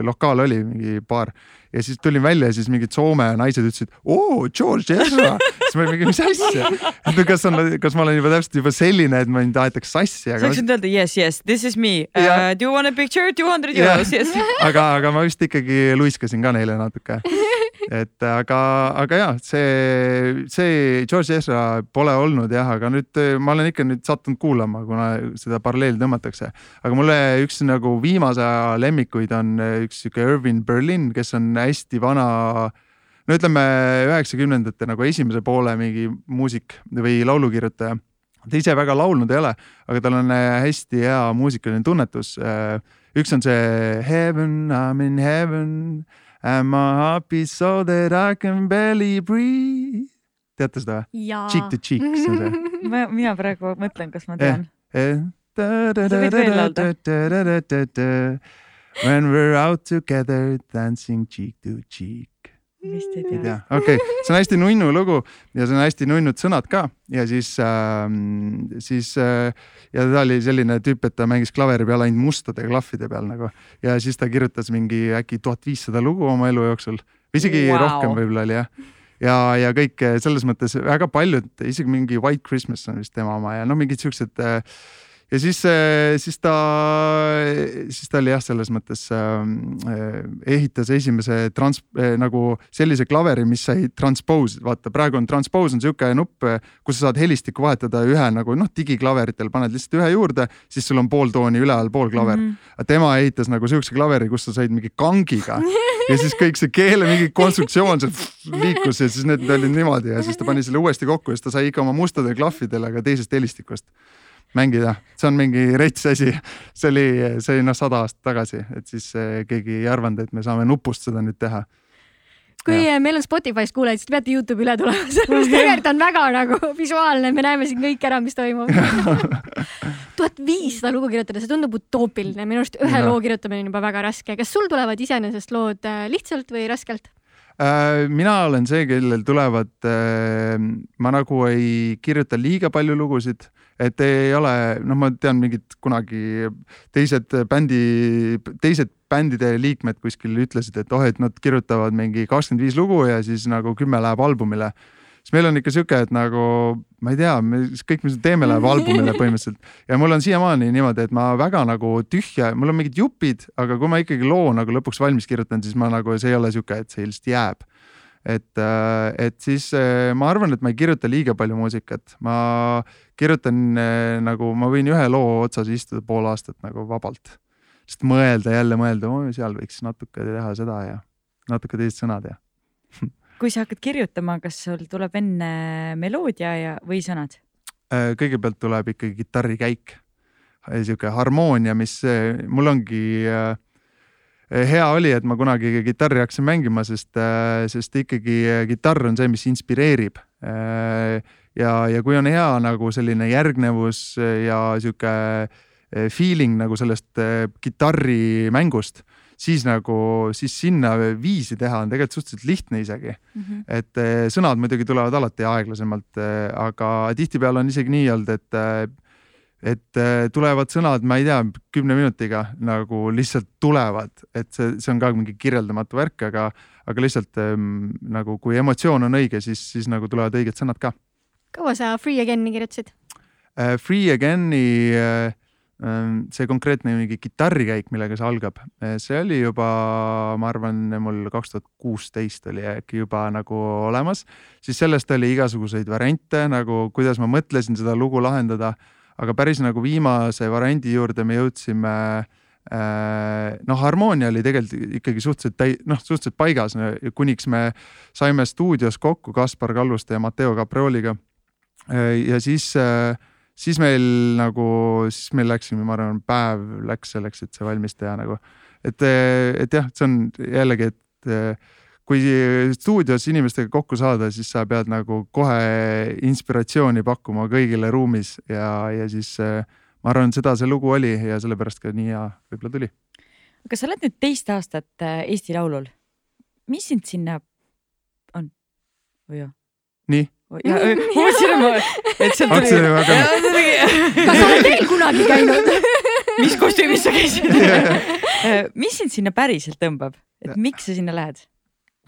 lokaal oli, mingi baar ja siis tulin välja ja siis mingid Soome naised ütlesid, oo George Ezra. Siis ma olin mingi, mis asja, et kas on, kas ma olen juba täpselt juba selline, et mind aetakse sassi, sa aga võiksid öelda yes, yes, this is me uh, Jah.. Do you want a picture? Two hundred euros, yes. aga, aga ma vist ikkagi luiskasin ka neile natuke. et aga, aga ja see, see George Ezra pole olnud jah, aga nüüd eh, ma olen ikka nüüd sattunud kuulama, kuna seda paralleeli tõmmatakse. aga mulle üks nagu viimase aja lemmikuid on eh, üks sihuke Irvin Berlin, kes on hästi vana no ütleme üheksakümnendate nagu esimese poole mingi muusik või laulukirjutaja. ta ise väga laulnud ei ole, aga tal on eh, hästi hea muusikaline tunnetus. üks on see Heaven, I m in heaven my heart beats so that I can barely breathe. teate seda või? Cheek to cheek, see on see. ma, mina praegu mõtlen, kas ma tean. võid veel laulda. When we're out together dancing cheek to cheek. Vist ei ei tea. tea, okei okay., see on hästi nunnu lugu ja see on hästi nunnud sõnad ka ja siis äh,, siis äh, ja ta oli selline tüüp, et ta mängis klaveri peal ainult mustade klahvide peal nagu ja siis ta kirjutas mingi äkki tuhat viissada lugu oma elu jooksul, isegi Vau. wow. rohkem võib-olla oli jah ja, ja kõik eh, selles mõttes väga paljud, isegi mingi White Christmas on vist tema oma ja noh, mingid siuksed. Ja siis, siis ta, siis ta oli jah, selles mõttes äh, ehitas esimese trans- nagu sellise klaveri, mis sai transpose, vaata praegu on transpose on sihuke nupp, kus sa saad helistikku vahetada ühe nagu noh, digiklaveritel paned lihtsalt ühe juurde, siis sul on pool tooni üleval, pool klaver mm. -hmm. tema ehitas nagu siukse klaveri, kus sa said mingi kangiga ja siis kõik see keele mingi konstruktsioon seal liikus ja siis need olid niimoodi ja siis ta pani selle uuesti kokku ja siis ta sai ikka oma mustadel klahvidel, aga teisest helistikust mängida, see on mingi rets asi, see oli, see oli noh, sada aastat tagasi, et siis eh, keegi ei arvanud, et me saame nupust seda nüüd teha. kui äh, meil on Spotify's kuulajad, siis te peate Youtube'i üle tulema, sellepärast et tegelikult on väga nagu visuaalne, me näeme siin kõik ära, mis toimub. tuhat viissada lugu kirjutada, see tundub utoopiline, minu arust ühe Jah. loo kirjutamine on juba väga raske. kas sul tulevad iseenesest lood äh, lihtsalt või raskelt? Äh, mina olen see, kellel tulevad, ma nagu ei kirjuta liiga palju lugusid, et ei ole, noh, ma tean mingid kunagi teised bändi, teised bändide liikmed kuskil ütlesid, et oh, et nad kirjutavad mingi kakskümmend viis lugu ja siis nagu kümme läheb albumile siis meil on ikka sihuke, et nagu ma ei tea, me kõik, mis me teeme, läheb albumile põhimõtteliselt ja mul on siiamaani niimoodi, et ma väga nagu tühja, mul on mingid jupid, aga kui ma ikkagi loo nagu lõpuks valmis kirjutan, siis ma nagu, see ei ole sihuke, et see lihtsalt jääb. et, et siis eh, ma arvan, et ma ei kirjuta liiga palju muusikat, ma kirjutan eh, nagu ma võin ühe loo otsas istuda pool aastat nagu vabalt. sest mõelda jälle mõelda seal võiks natuke teha seda ja natuke teised sõnad ja kui sa hakkad kirjutama, kas sul tuleb enne meloodia ja, või sõnad? Äh, kõigepealt tuleb ikkagi kitarrikäik, sihuke harmoonia, mis äh, mul ongi äh, hea oli, et ma kunagi kitarri hakkasin mängima, sest, sest ikkagi äh, kitarr on see, mis inspireerib. ja, ja kui on hea nagu selline järgnevus ja eh, feeling nagu sellest kitarrimängust, siis nagu, siis sinna viisi teha on tegelikult suhteliselt lihtne isegi mm. -hmm. et eh, sõnad muidugi tulevad alati aeglasemalt, aga tihtipeale on isegi nii olnud, et et tulevad sõnad, ma ei tea, kümne minutiga nagu lihtsalt tulevad, et see, see on ka mingi kirjeldamatu värk, aga, aga lihtsalt ähm, nagu kui emotsioon on õige, siis, siis nagu tulevad õiged sõnad ka. kaua sa Free Again'i kirjutasid? Free Again'i äh, see konkreetne mingi kitarrikäik, millega see algab, see oli juba, ma arvan, mul kaks tuhat kuusteist oli äkki juba nagu olemas, siis sellest oli igasuguseid variante nagu, kuidas ma mõtlesin seda lugu lahendada. aga päris nagu viimase variandi juurde me jõudsime noh, harmoonia oli tegelikult ikkagi suhteliselt täi-, noh, suhteliselt paigas, kuniks me saime stuudios kokku Kaspar Kalluste ja Matteo Caprioliga. ja siis äh, siis meil nagu, siis meil läks, ma arvan, päev läks selleks, et see valmis teha nagu. et, et jah, see on jällegi, et kui stuudios inimestega kokku saada, siis sa pead nagu kohe inspiratsiooni pakkuma kõigile ruumis ja, ja siis ma arvan, seda see lugu oli ja sellepärast ka nii hea võib-olla tuli. aga sa oled nüüd teist aastat äh, Eesti Laulul. mis sind sinna on nii ja mõtlesin, et sealt tuli. kas sa oled veel kunagi käinud mis kostüümis sa käisid mis sind sinna päriselt tõmbab, et miks sa sinna lähed?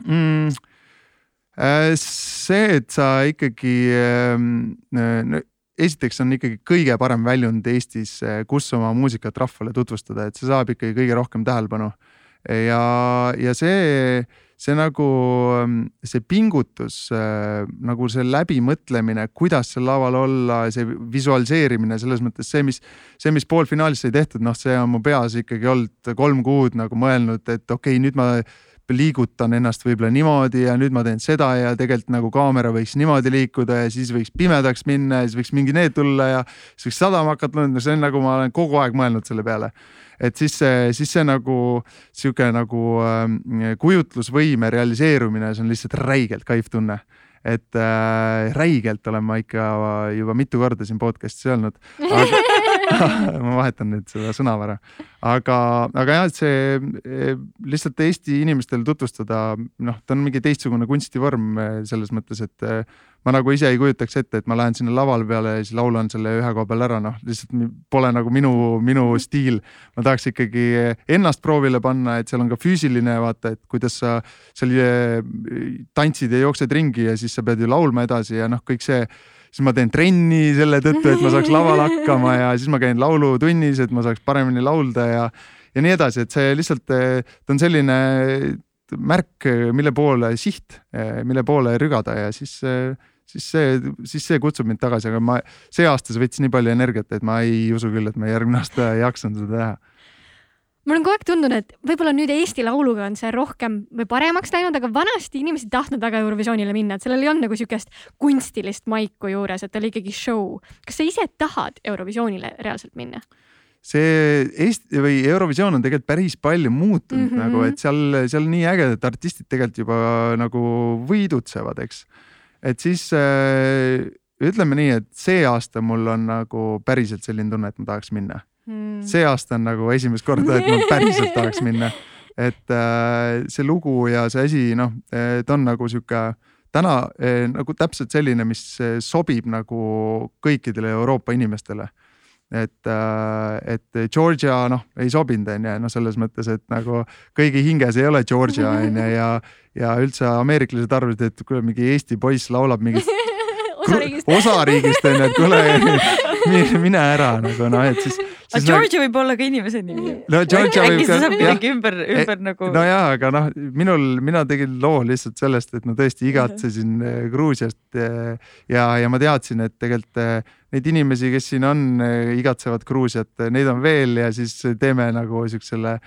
Mm,? Äh, see, et sa ikkagi ähm, no, esiteks on ikkagi kõige parem väljund Eestis, äh, kus oma muusikat rahvale tutvustada, et see saab ikkagi kõige rohkem tähelepanu. Ja, ja see see nagu ähm, see pingutus, äh, nagu see läbimõtlemine, kuidas seal laval olla, see visualiseerimine selles mõttes see, mis, see, mis poolfinaalis sai tehtud, noh, see on mu peas ikkagi olnud kolm kuud nagu mõelnud, et okei okay,, nüüd ma liigutan ennast võib-olla niimoodi ja nüüd ma teen seda ja tegelikult nagu kaamera võiks niimoodi liikuda ja siis võiks pimedaks minna ja siis võiks mingi need tulla ja siis võiks sadama hakata, no see on nagu ma olen kogu aeg mõelnud selle peale. Et siis see, siis see nagu sihuke nagu äh, kujutlusvõime realiseerumine, see on lihtsalt räigelt kaif tunne. Et äh, räigelt olen ma ikka juba mitu korda siin podcast'is öelnud ma vahetan nüüd seda sõnavara, aga, aga jah, et see e, lihtsalt Eesti inimestele tutvustada, noh, ta on mingi teistsugune kunstivorm e, selles mõttes, et e, ma nagu ise ei kujutaks ette, et ma lähen sinna lavale peale ja siis laulan selle ühe koha peal ära, noh, lihtsalt pole nagu minu, minu stiil. ma tahaks ikkagi ennast proovile panna, et seal on ka füüsiline vaata, et kuidas sa seal tantsid ja jooksed ringi ja siis sa pead ju laulma edasi ja noh, kõik see siis ma teen trenni selle tõttu, et ma saaks laval hakkama ja siis ma käin laulutunnis, et ma saaks paremini laulda ja, ja nii edasi, et see lihtsalt, ta on selline märk, mille poole siht, mille poole rügada ja siis, siis see, siis see kutsub mind tagasi, aga ma see aasta see võttis nii palju energiat, et ma ei usu küll, et ma järgmine aasta jaksan seda teha mul on kogu aeg tundunud, et võib-olla nüüd Eesti Lauluga on see rohkem või paremaks läinud, aga vanasti inimesed ei tahtnud väga Eurovisioonile minna, et sellel ei olnud nagu siukest kunstilist maiku juures, et oli ikkagi show. kas sa ise tahad Eurovisioonile reaalselt minna? see Eesti või Eurovisioon on tegelikult päris palju muutunud mm -hmm. nagu, et seal, seal nii ägedad artistid tegelikult juba nagu võidutsevad, eks. Et siis äh, ütleme nii, et see aasta mul on nagu päriselt selline tunne, et ma tahaks minna. Mm.. see aasta on nagu esimest korda, et ma päriselt tahaks minna. et äh, see lugu ja see asi, noh, ta on nagu sihuke täna äh, nagu täpselt selline, mis sobib nagu kõikidele Euroopa inimestele et, äh, et Georgia noh, ei sobinud, on ju, noh, selles mõttes, et nagu kõigi hinges ei ole Georgia on ju ja, ja üldse ameeriklased arvasid, et kuule, mingi Eesti poiss laulab mingist osariigist. osariigist on ju, et kuule mine, ära nagu noh, et siis. Aga Georgia nagu... võib olla ka inimese nimi. no äkki see saab kuidagi ümber, ümber e, nagu. nojaa, aga noh, minul, mina tegin loo lihtsalt sellest, et ma tõesti igatsesin -huh. Gruusiast ja, ja ma teadsin, et tegelikult neid inimesi, kes siin on, igatsevad Gruusiat, neid on veel ja siis teeme nagu siuksele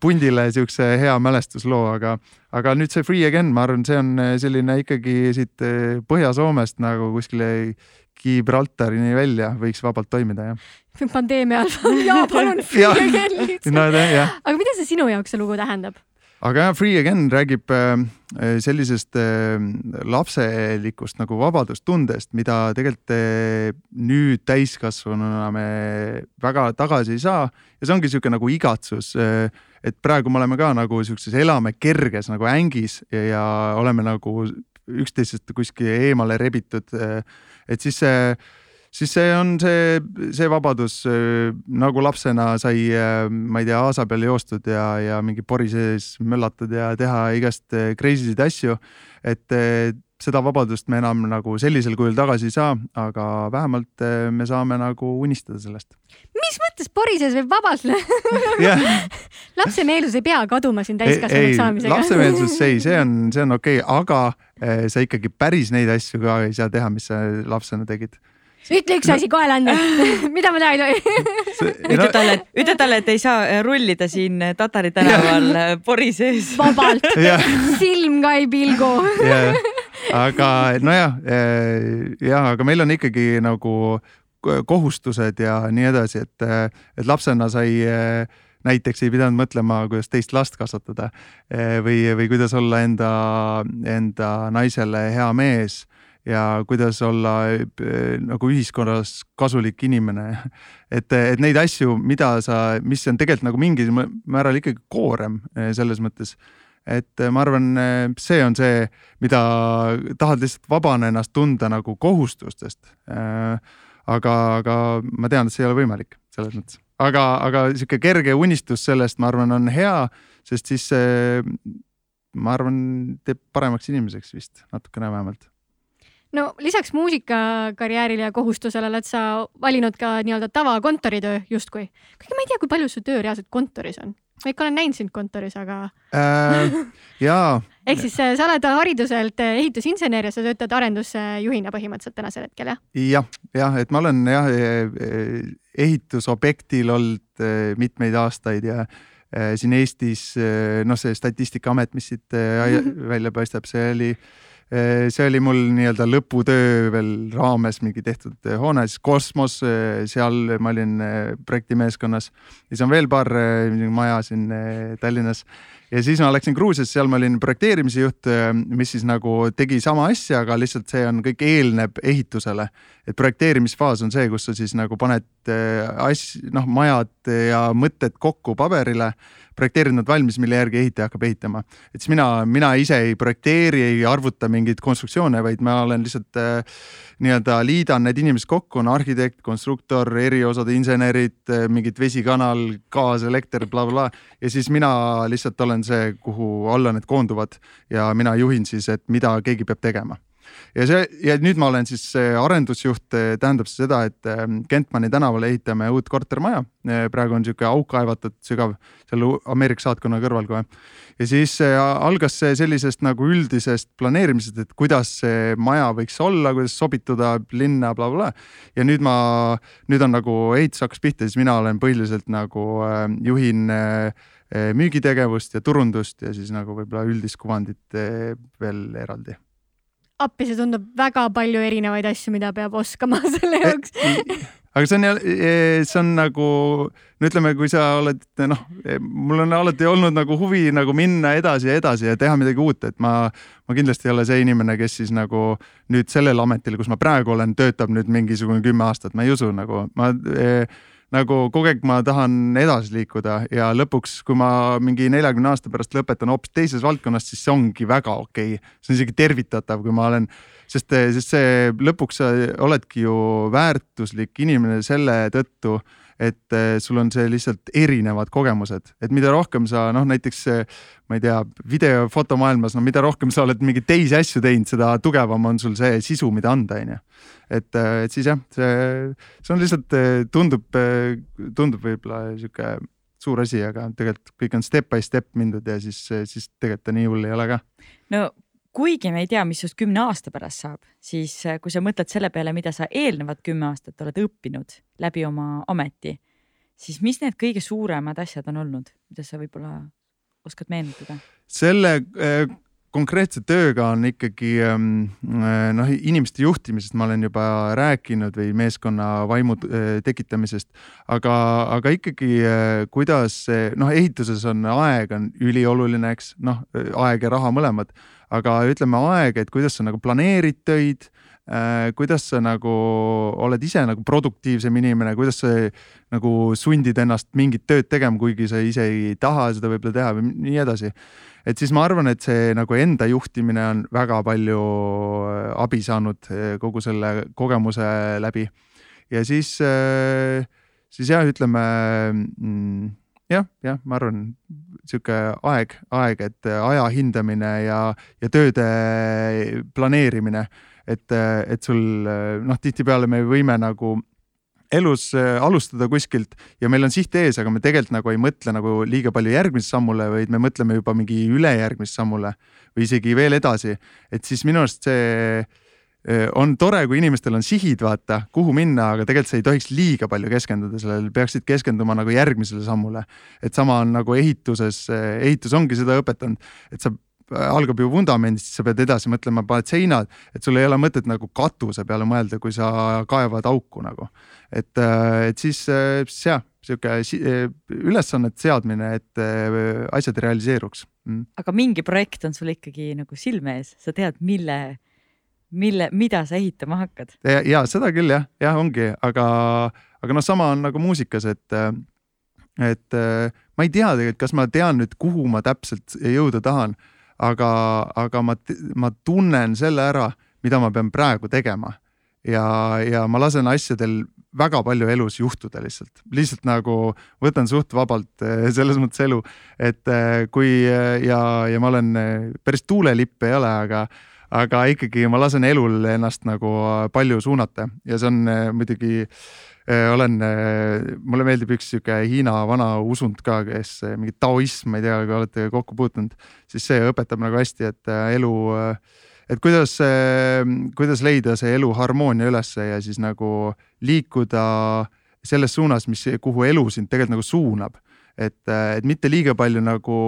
pundile siukse hea mälestusloo, aga, aga nüüd see Free Again, ma arvan, see on selline ikkagi siit Põhja-Soomest nagu kuskile Gibraltarini välja võiks vabalt toimida, jah. pandeemia ajal, jaa, palun Free Again lihtsalt no,. aga mida see sinu jaoks see lugu tähendab? aga jah, Free Again räägib äh, sellisest äh, lapselikust nagu vabadustundest, mida tegelikult äh, nüüd täiskasvanuna me väga tagasi ei saa ja see ongi niisugune nagu igatsus. et praegu me oleme ka nagu siukses, elame kerges nagu ängis ja, oleme nagu üksteisest kuskil eemale rebitud. Et siis see siis see on see, see vabadus nagu lapsena sai, ma ei tea, aasa peal joostud ja, ja mingi pori sees möllatud ja teha igast crazy sid asju. et seda vabadust me enam nagu sellisel kujul tagasi ei saa, aga vähemalt me saame nagu unistada sellest. mis mõttes pori sees võib vabalt yeah. lapsemeelsus ei pea kaduma siin täiskasvanuks saamisega. lapsemeelsus ei, see on, see on okei okay,, aga sa ikkagi päris neid asju ka ei saa teha, mis sa lapsena tegid ütle üks asi kohe anda mida ma teha ei tohi ütle talle, ütle talle, et ei saa äh, rullida siin Tatari tänaval pori sees. vabalt silm ka ei pilgu aga nojah, jah, aga meil on ikkagi nagu kohustused ja nii edasi, et, et lapsena sai näiteks ei pidanud mõtlema, kuidas teist last kasvatada või, või kuidas olla enda, enda naisele hea mees ja kuidas olla nagu ühiskonnas kasulik inimene. et, et neid asju, mida sa, mis on tegelikult nagu mingil määral ikkagi koorem selles mõttes et äh, ma arvan, see on see, mida tahad lihtsalt vabana ennast tunda nagu kohustustest. aga, aga ma tean, et see ei ole võimalik selles mõttes, aga, aga sihuke kerge unistus sellest, ma arvan, on hea, sest siis ma arvan, teeb paremaks inimeseks vist natukene vähemalt no lisaks muusikakarjäärile ja kohustusele oled sa valinud ka nii-öelda tavakontoritöö justkui. kuigi ma ei tea, kui palju su töö reaalselt kontoris on. ma ikka olen näinud sind kontoris, aga äh,. jaa. ehk siis äh, sa oled hariduselt äh, ehitusinsener ja sa töötad arendusjuhina põhimõtteliselt tänasel hetkel, jah? jah, jah, et ma olen jah e, e, ehitusobjektil olnud e, mitmeid aastaid ja siin Eestis noh, see Statistikaamet, mis siit välja paistab, see oli Eh, see oli mul nii-öelda lõputöö veel raames mingi tehtud eh, hoone, siis Kosmos, eh, seal ma olin projektimeeskonnas. siis on veel paar maja siin Tallinnas ja siis ma läksin Gruusiasse, seal ma olin projekteerimise juht, mis siis nagu tegi sama asja, aga lihtsalt see on kõik eelneb ehitusele. et projekteerimisfaas on see, kus sa siis nagu paned as-, noh, majad ja mõtted kokku paberile projekteerinud valmis, mille järgi ehitaja hakkab ehitama. et siis mina, mina ise ei projekteeri, ei arvuta mingeid konstruktsioone, vaid ma olen lihtsalt äh, nii-öelda liidan need inimesed kokku, on arhitekt, konstruktor, eriosade insenerid, äh, mingid vesikanal, gaas, elekter bla,, blablabla. ja siis mina lihtsalt olen see, kuhu alla need koonduvad ja mina juhin siis, et mida keegi peab tegema ja see ja nüüd ma olen siis arendusjuht, tähendab see seda, et ähm, Kentmani tänavale ehitame uut kortermaja. Äh, praegu on niisugune auk kaevatud sügav seal Ameerika saatkonna kõrval kohe. ja siis äh, algas see sellisest nagu üldisest planeerimisest, et kuidas see maja võiks olla, kuidas sobituda linna blablabla bla. ja nüüd ma, nüüd on nagu ehitus hakkas pihta, siis mina olen põhiliselt nagu äh, juhin müügitegevust ja turundust ja siis nagu võib-olla üldist kuvandit veel eraldi. Appi, see tundub väga palju erinevaid asju, mida peab oskama selle eh, jaoks. aga see on, eh, see on nagu, no ütleme, kui sa oled noh, eh, mul on alati olnud nagu huvi nagu minna edasi ja edasi ja teha midagi uut, et ma, ma kindlasti ei ole see inimene, kes siis nagu nüüd sellel ametil, kus ma praegu olen, töötab nüüd mingisugune kümme aastat, ma ei usu nagu ma eh, nagu kogu aeg ma tahan edasi liikuda ja lõpuks, kui ma mingi neljakümne aasta pärast lõpetan hoopis teises valdkonnas, siis see ongi väga okei. Okay.. see on isegi tervitatav, kui ma olen, sest, sest see lõpuks sa oledki ju väärtuslik inimene selle tõttu et eh, sul on see lihtsalt erinevad kogemused, et mida rohkem sa noh, näiteks ma ei tea, video, fotomaailmas, no mida rohkem sa oled mingeid teisi asju teinud, seda tugevam on sul see sisu, mida anda, onju. et, eh, et siis jah, see, see on lihtsalt eh, tundub, tundub võib-olla sihuke suur asi, aga tegelikult kõik on step by step mindud ja siis, siis tegelikult ta nii hull ei ole ka. no kuigi me ei tea, mis sinust kümne aasta pärast saab, siis äh, kui sa mõtled selle peale, mida sa eelnevad kümme aastat oled õppinud läbi oma ameti, siis mis need kõige suuremad asjad on olnud, mida sa võib-olla oskad meenutada? selle äh, konkreetse tööga on ikkagi ähm, äh, noh, inimeste juhtimisest ma olen juba rääkinud või meeskonna vaimu tekitamisest, aga, aga ikkagi kuidas noh, ehituses on aeg on ülioluline, eks noh, aeg ja raha mõlemad, aga ütleme aeg, et kuidas sa nagu planeerid töid Äh, kuidas sa nagu oled ise nagu produktiivsem inimene, kuidas sa nagu sundid ennast mingit tööd tegema, kuigi sa ise ei taha seda võib-olla teha või nii edasi. et siis ma arvan, et see nagu enda juhtimine on väga palju äh, abi saanud äh, kogu selle kogemuse läbi. ja siis, siis jah, ütleme mm, jah, jah, ma arvan, sihuke aeg, aeg, et aja hindamine ja, ja tööde planeerimine et, et sul noh, tihtipeale me võime nagu elus äh, alustada kuskilt ja meil on siht ees, aga me tegelikult nagu ei mõtle nagu liiga palju järgmist sammule, vaid me mõtleme juba mingi ülejärgmist sammule või isegi veel edasi. et siis minu arust see äh, on tore, kui inimestel on sihid, vaata, kuhu minna, aga tegelikult sa ei tohiks liiga palju keskenduda sellele, peaksid keskenduma nagu järgmisele sammule. et sama on nagu ehituses, äh, ehitus ongi seda õpetanud, et sa algab ju vundamendist, siis sa pead edasi mõtlema, paned seinad, et sul ei ole mõtet nagu katuse peale mõelda, kui sa kaevad auku nagu. et, äh, et siis, äh, siis jah, sihuke äh, ülesannete seadmine, et asjad realiseeruks mm.. aga mingi projekt on sul ikkagi nagu silme ees, sa tead, mille, mille, mida sa ehitama hakkad? ja seda küll jah, jah ongi, aga, aga noh, sama on nagu muusikas, et et ma ei tea tegelikult, kas ma tean nüüd, kuhu ma täpselt jõuda tahan aga, aga ma, ma tunnen selle ära, mida ma pean praegu tegema. ja, ja ma lasen asjadel väga palju elus juhtuda lihtsalt, lihtsalt nagu võtan suht vabalt eh, selles mõttes elu, et eh, kui eh, ja, ja ma olen päris tuulelipp ei ole, aga aga ikkagi ma lasen elul ennast nagu palju suunata ja see on muidugi äh, Äh, olen, äh, mulle meeldib üks sihuke Hiina vana usund ka, kes äh, mingi taoism, ma ei tea, kui olete kokku puutunud, siis see õpetab nagu hästi, et elu, et kuidas, kuidas leida see elu harmoonia ülesse ja siis nagu liikuda selles suunas, mis, kuhu elu sind tegelikult nagu suunab. et, et mitte liiga palju nagu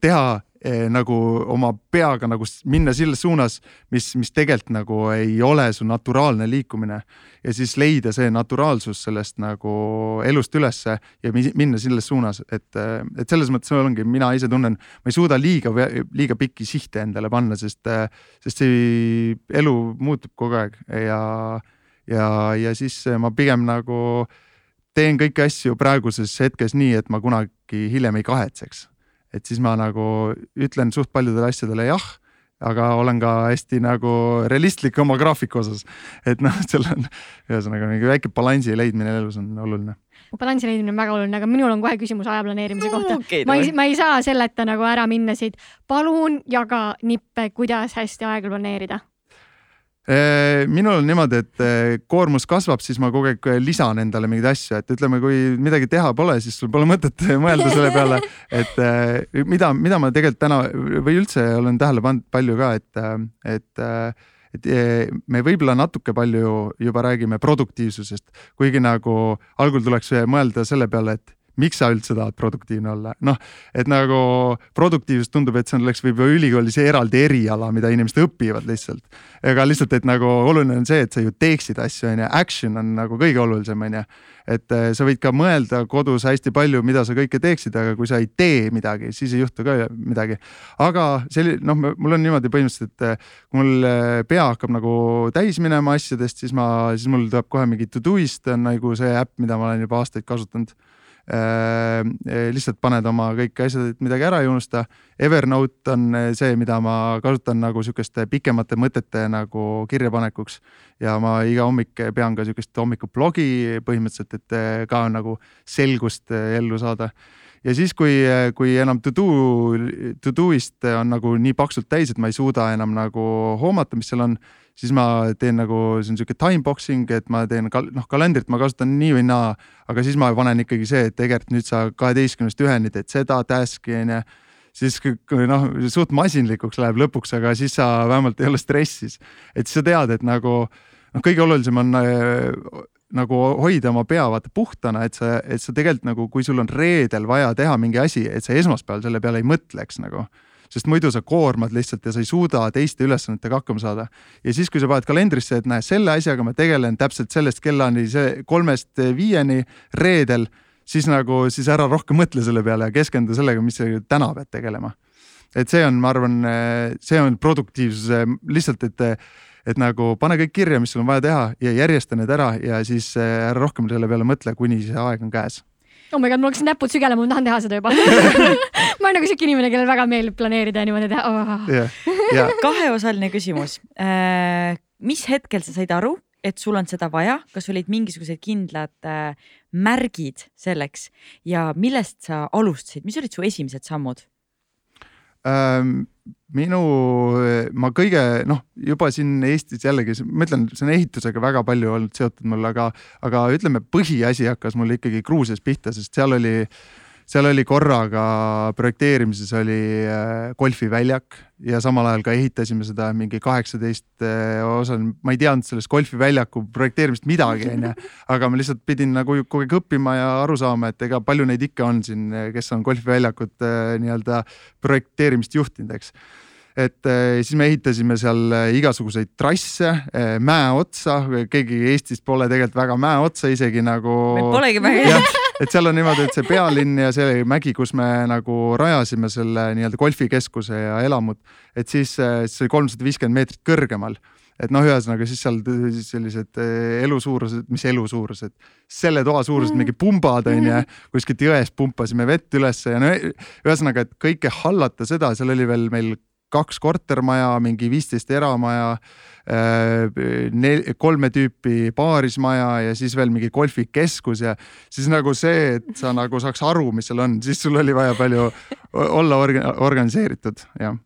teha eh, nagu oma peaga nagu minna selles suunas, mis, mis tegelikult nagu ei ole su naturaalne liikumine. ja siis leida see naturaalsus sellest nagu elust ülesse ja minna selles suunas, et, et selles mõttes ongi, mina ise tunnen, ma ei suuda liiga, liiga pikki sihte endale panna, sest, sest see elu muutub kogu aeg ja, ja, ja siis ma pigem nagu teen kõiki asju praeguses hetkes nii, et ma kunagi hiljem ei kahetseks et siis ma nagu ütlen suht paljudele asjadele jah, aga olen ka hästi nagu realistlik oma graafiku osas. et noh, seal on ühesõnaga mingi väike balansi leidmine elus on oluline balansi leidmine on väga oluline, aga minul on kohe küsimus aja planeerimise kohta okay,. ma ei, ma ei saa selleta nagu ära minna siit. palun jaga nippe, kuidas hästi aega planeerida minul on niimoodi, et äh, koormus kasvab, siis ma kogu aeg lisan endale mingeid asju, et ütleme, kui midagi teha pole, siis sul pole mõtet mõelda selle peale, et äh, mida, mida ma tegelikult täna või üldse olen tähele pannud palju ka, et, et et me võib-olla natuke palju juba räägime produktiivsusest, kuigi nagu algul tuleks mõelda selle peale, et miks sa üldse tahad produktiivne olla, noh, et nagu produktiivsus tundub, et see oleks võib-olla ülikoolis eraldi eriala, mida inimesed õpivad lihtsalt. ega lihtsalt, et nagu oluline on see, et sa ju teeksid asju, on ju, action on nagu kõige olulisem, on ju. et eh, sa võid ka mõelda kodus hästi palju, mida sa kõike teeksid, aga kui sa ei tee midagi, siis ei juhtu ka midagi. aga selline, noh, mul on niimoodi põhimõtteliselt, et eh, kui mul eh, pea hakkab nagu täis minema asjadest, siis ma, siis mul tuleb kohe mingi Todoist on nagu see äpp, mida ma olen juba aastaid kasutanud Äh, lihtsalt paned oma kõik asjad, et midagi ära ei unusta. Evernote on äh, see, mida ma kasutan nagu sihukeste pikemate mõtete nagu kirjapanekuks ja ma iga hommik pean ka sihukest hommikuplogi põhimõtteliselt, et äh, ka nagu selgust ellu saada ja siis, kui, kui enam to do, to do'ist on nagu nii paksult täis, et ma ei suuda enam nagu hoomata, mis seal on, siis ma teen nagu, see on sihuke time boxing, et ma teen kal-, noh, kalendrit ma kasutan nii või naa, aga siis ma panen ikkagi see, et tegelikult nüüd sa kaheteistkümnest üheni teed seda task'i onju siis noh, suht masinlikuks läheb lõpuks, aga siis sa vähemalt ei ole stressis. et sa tead, et nagu noh, kõige olulisem on nagu hoida oma pea vaata puhtana, et sa, et sa tegelikult nagu, kui sul on reedel vaja teha mingi asi, et sa esmaspäeval selle peale ei mõtleks nagu sest muidu sa koormad lihtsalt ja sa ei suuda teiste ülesannetega hakkama saada. ja siis, kui sa paned kalendrisse, et näe, selle asjaga ma tegelen täpselt sellest kellani, see kolmest viieni reedel, siis nagu, siis ära rohkem mõtle selle peale ja keskendu sellega, mis sa täna pead tegelema. et see on, ma arvan, see on produktiivsuse lihtsalt, et et nagu pane kõik kirja, mis sul on vaja teha ja järjesta need ära ja siis ära rohkem selle peale mõtle, kuni see aeg on käes oh my god, mul hakkasid näpud sügelema, ma tahan teha seda juba. Ma olen nagu siuke inimene, kellel väga meeldib planeerida ja niimoodi teha. Oh.. ja, ja kaheosaline küsimus. mis hetkel sa said aru, et sul on seda vaja, kas olid mingisugused kindlad äh, märgid selleks? Ja millest sa alustasid, mis olid su esimesed sammud? Minu, ma kõige noh, juba siin Eestis jällegi, ma ütlen, see on ehitusega väga palju olnud seotud mul, aga, aga ütleme, põhiasi hakkas mul ikkagi Gruusias pihta, sest seal oli äh, seal oli korraga projekteerimises oli äh, golfiväljak ja samal ajal ka ehitasime seda mingi kaheksateist äh, osa, ma ei teadnud sellest golfiväljaku projekteerimist midagi, onju. aga ma lihtsalt pidin nagu kogu aeg õppima ja aru saama, et ega palju neid ikka on siin, kes on golfiväljakut äh, nii-öelda projekteerimist juhtinud, eks et siis me ehitasime seal igasuguseid trasse mäe otsa, keegi Eestis pole tegelikult väga mäe otsa isegi nagu. meil polegi mäge et seal on niimoodi, et see pealinn ja see mägi, kus me nagu rajasime selle nii-öelda golfikeskuse ja elamud, et siis, siis see oli kolmsada viiskümmend meetrit kõrgemal. Et noh, ühesõnaga siis seal sellised eh, elusuurused, mis elusuurused, selle toa suurused mingi pumbad on ju, kuskilt jõest pumpasime vett ülesse ja no ühesõnaga, et kõike hallata seda, seal oli veel meil kaks kortermaja, mingi viisteist eramaja, äh, kolme tüüpi paarismaja ja siis veel mingi golfikeskus ja siis nagu see, et sa nagu saaks aru, mis seal on, siis sul oli vaja palju olla orga, organiseeritud, jah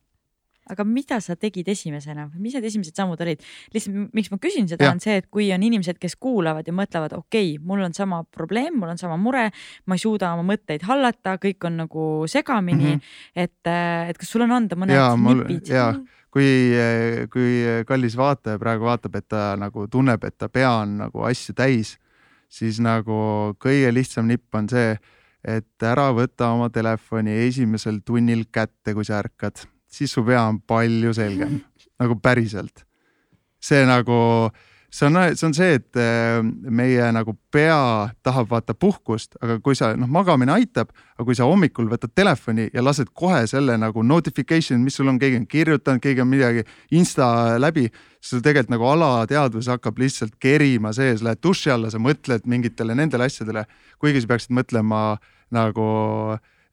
aga mida sa tegid esimesena mis need esimesed sammud olid? lihtsalt, miks ma küsin seda, on see, et kui on inimesed, kes kuulavad ja mõtlevad, okei okay,, mul on sama probleem, mul on sama mure, ma ei suuda oma mõtteid hallata, kõik on nagu segamini mm. -hmm. et, et kas sul on anda mõned ja, nipid? ja, kui, kui kallis vaataja praegu vaatab, et ta nagu tunneb, et ta pea on nagu asju täis, siis nagu kõige lihtsam nipp on see, et ära võta oma telefoni esimesel tunnil kätte, kui sa ärkad siis su pea on palju selgem, nagu päriselt. see nagu, see on, see on see, et äh, meie nagu pea tahab vaata puhkust, aga kui sa noh, magamine aitab, aga kui sa hommikul võtad telefoni ja lased kohe selle nagu notification, mis sul on, keegi on kirjutanud, keegi on midagi insta läbi, siis tegelikult nagu alateadvus hakkab lihtsalt kerima sees, lähed duši alla, sa mõtled mingitele nendele asjadele, kuigi sa peaksid mõtlema nagu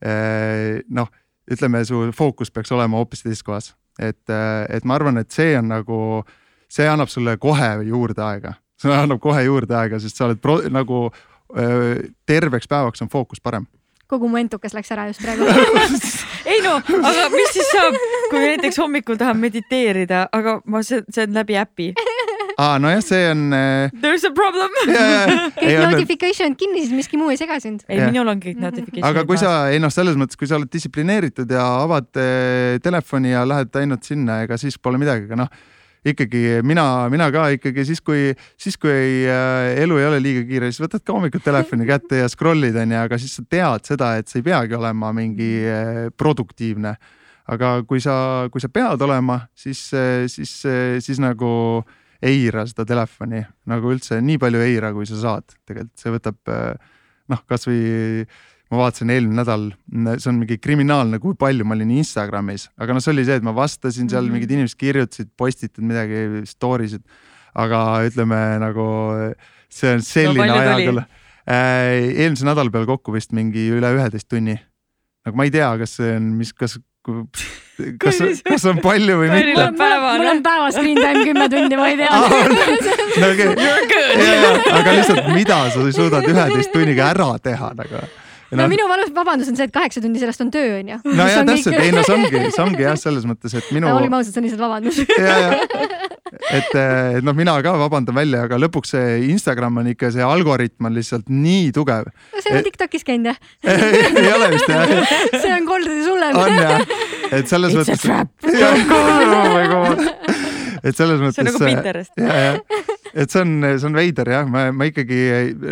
eh, noh ütleme, su fookus peaks olema hoopis teises kohas. et, et ma arvan, et see on nagu, see annab sulle kohe juurde aega, see annab kohe juurde aega, sest sa oled pro, nagu terveks päevaks on fookus parem. Kogu mu entukas läks ära just praegu. Ei no, aga mis siis saab, kui näiteks hommikul tahan mediteerida, aga ma, see on läbi äpi aa, nojah, see on äh.... There is a problem. kõik notification'id kinni, siis miski muu ei sega sind. ei, minul on kõik notification'id. aga kui sa, ei noh, selles mõttes, kui sa oled distsiplineeritud ja avad äh, telefoni ja lähed ainult sinna, ega siis pole midagi, aga noh ikkagi mina, mina ka ikkagi siis, kui, siis kui ei, äh, elu ei ole liiga kiire, siis võtad ka hommikul telefoni kätte ja scroll'id onju, aga siis sa tead seda, et sa ei peagi olema mingi äh, produktiivne. aga kui sa, kui sa pead olema, siis, siis, siis nagu äh, eira seda telefoni nagu üldse nii palju eira, kui sa saad, tegelikult see võtab noh, kasvõi ma vaatasin eelmine nädal, see on mingi kriminaalne, kui palju ma olin Instagramis, aga noh, see oli see, et ma vastasin seal mm, -hmm. mingid inimesed kirjutasid, postitasid midagi, story sid, aga ütleme nagu see on selline no, ajakõll äh,. eelmise nädala peale kokku vist mingi üle üheteist tunni. nagu ma ei tea, kas see on, mis, kas kas, kas on palju või mitte? mul on päevas screen time kümme tundi, ma ei tea no, okay. aga lihtsalt, mida sa suudad üheteist tunniga ära teha nagu? no, no minu valus vabandus on see, et kaheksa tundi sellest on töö onju. no ja täpselt, ei no see ongi, see ongi jah, selles mõttes, et minu. olgem ausad, see on lihtsalt vabandus. et, et noh, mina ka vabandan välja, aga lõpuks see Instagram on ikka, see algoritm on lihtsalt nii tugev. sa ei ole Tiktokis käinud jah ei ole vist jah see on kordades hullem. on jah, et selles It's mõttes. oh my god et selles mõttes. see on nagu Pinterest. et see on, see on veider jah, ma, ma ikkagi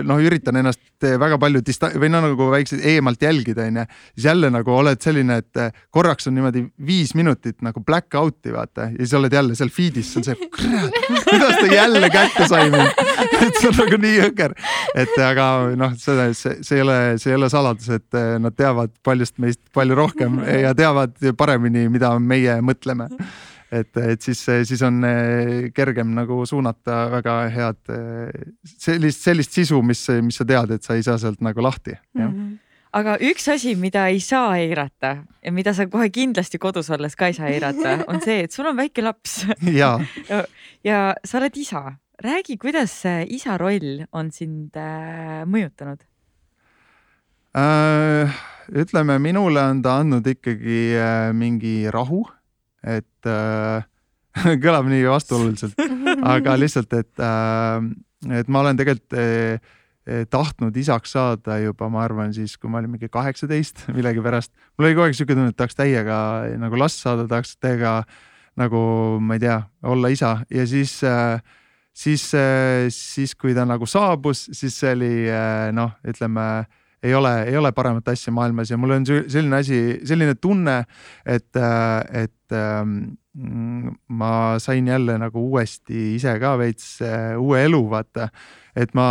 noh, üritan ennast väga palju dista- või no nagu väikselt eemalt jälgida, onju. siis jälle nagu oled selline, et korraks on niimoodi viis minutit nagu black out'i vaata ja siis oled jälle seal feed'is, see on see, kurat, kuidas ta jälle kätte sai mind. et see on nagu nii jõker, et aga noh, see, see, see ei ole, see ei ole saladus, et nad teavad paljust meist palju rohkem ja teavad paremini, mida meie mõtleme et, et siis, siis on eh, kergem nagu suunata väga head eh, sellist, sellist sisu, mis, mis sa tead, et sa ei saa sealt nagu lahti mm. -hmm aga üks asi, mida ei saa eirata ja mida sa kohe kindlasti kodus olles ka ei saa eirata, on see, et sul on väike laps. ja, ja, sa oled isa. räägi, kuidas see isa roll on sind äh, mõjutanud äh,? ütleme, minule on ta andnud ikkagi mingi rahu et äh, kõlab nii vastuoluliselt, aga lihtsalt, et äh,, et ma olen tegelikult äh, tahtnud isaks saada juba, ma arvan siis, kui ma olin mingi kaheksateist millegipärast. mul oli kogu aeg siuke tunne, et tahaks täiega nagu last saada, tahaks täiega nagu ma ei tea, olla isa ja siis äh, siis, äh, siis kui ta nagu saabus, siis see oli äh, noh, ütleme ei ole, ei ole paremat asja maailmas ja mul on selline asi, selline tunne, et, et ähm, ma sain jälle nagu uuesti ise ka veits äh, uue elu, vaata. et ma,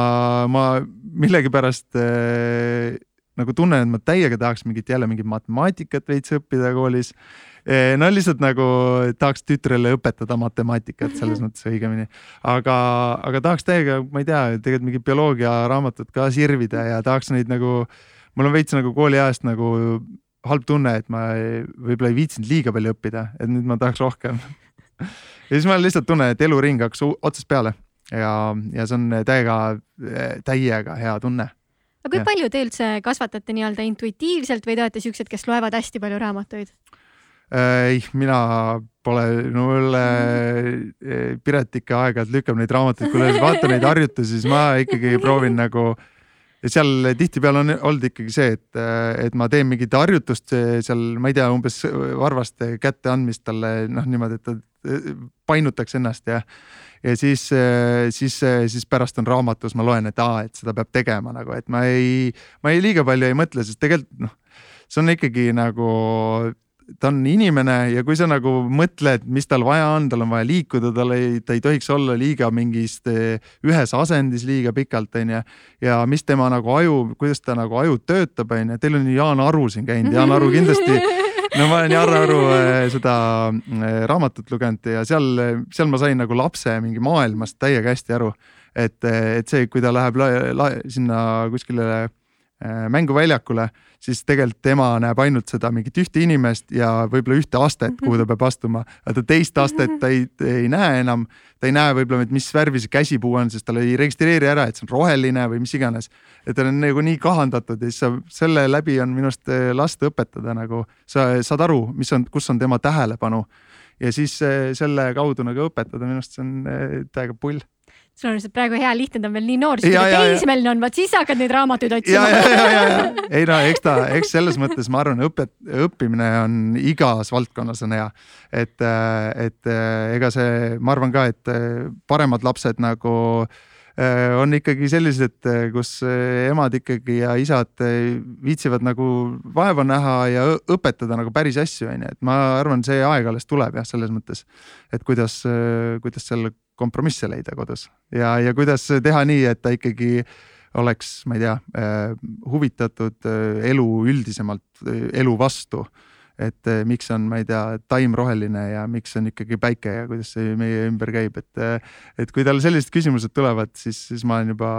ma millegipärast äh, nagu tunnen, et ma täiega tahaks mingit jälle mingit matemaatikat veits õppida koolis Eh, no lihtsalt nagu tahaks tütrele õpetada matemaatikat selles mõttes õigemini, aga, aga tahaks täiega, ma ei tea, tegelikult mingit bioloogiaraamatut ka sirvida ja tahaks neid nagu, mul on veits nagu kooliajast nagu halb tunne, et ma võib-olla ei viitsinud liiga palju õppida, et nüüd ma tahaks rohkem ja siis ma lihtsalt tunnen, et eluring hakkas otsast peale ja, ja see on täiega, täiega hea tunne aga kui ja. palju te üldse kasvatate nii-öelda intuitiivselt või te olete siuksed, kes loevad hästi palju raamatuid? Ei, mina pole, no mulle äh, Piret ikka aeg-ajalt lükkab neid raamatuid, kui vaatan neid harjutusi, siis ma ikkagi proovin nagu seal tihtipeale on olnud ikkagi see, et, et ma teen mingit harjutust seal, ma ei tea, umbes varvaste kätte andmist talle noh, niimoodi, et ta painutaks ennast ja ja siis, siis, siis pärast on raamatus, ma loen, et aa, et seda peab tegema nagu, et ma ei, ma ei liiga palju ei mõtle, sest tegelikult noh, see on ikkagi nagu ta on inimene ja kui sa nagu mõtled, mis tal vaja on, tal on vaja liikuda, tal ei, ta ei tohiks olla liiga mingis ühes asendis liiga pikalt, onju. ja mis tema nagu aju, kuidas ta nagu aju töötab, onju. Teil on ju Jaan Aru siin käinud, Jaan Aru kindlasti no ma olen Jaan Aru äh, seda äh, raamatut lugenud ja seal, seal ma sain nagu lapse mingi maailmast täiega hästi aru. et, et see, kui ta läheb la, la, sinna kuskile mänguväljakule siis tegelikult tema näeb ainult seda mingit ühte inimest ja võib-olla ühte astet, kuhu ta peab astuma, aga ta teist astet ta ei, ei näe enam. ta ei näe võib-olla, mis värvi see käsipuu on, sest tal ei registreeri ära, et see on roheline või mis iganes. et ta on nagu nii kahandatud ja siis sa selle läbi on minu arust eh, last õpetada nagu, sa saad aru, mis on, kus on tema tähelepanu. Ja siis eh, selle kaudu nagu õpetada, minu arust see on eh, täiega pull sul on lihtsalt praegu hea lihtne, ta on veel nii noor, siis kui ta teismeline on, vaat siis hakkad neid raamatuid otsima. ei no eks ta, eks selles mõttes ma arvan, õpet-, õppimine on igas valdkonnas on hea. et, et ega see, ma arvan ka, et paremad lapsed nagu on ikkagi sellised, kus emad ikkagi ja isad viitsivad nagu vaeva näha ja õpetada nagu päris asju, onju, et ma arvan, see aeg alles tuleb jah, selles mõttes, et kuidas, kuidas seal kompromisse leida kodus ja, ja kuidas teha nii, et ta ikkagi oleks, ma ei tea, äh, huvitatud äh, elu üldisemalt, äh, elu vastu. et miks on, ma ei tea, taim roheline ja miks on ikkagi päike ja kuidas see meie ümber käib, et, et kui tal sellised küsimused tulevad, siis, siis ma olen juba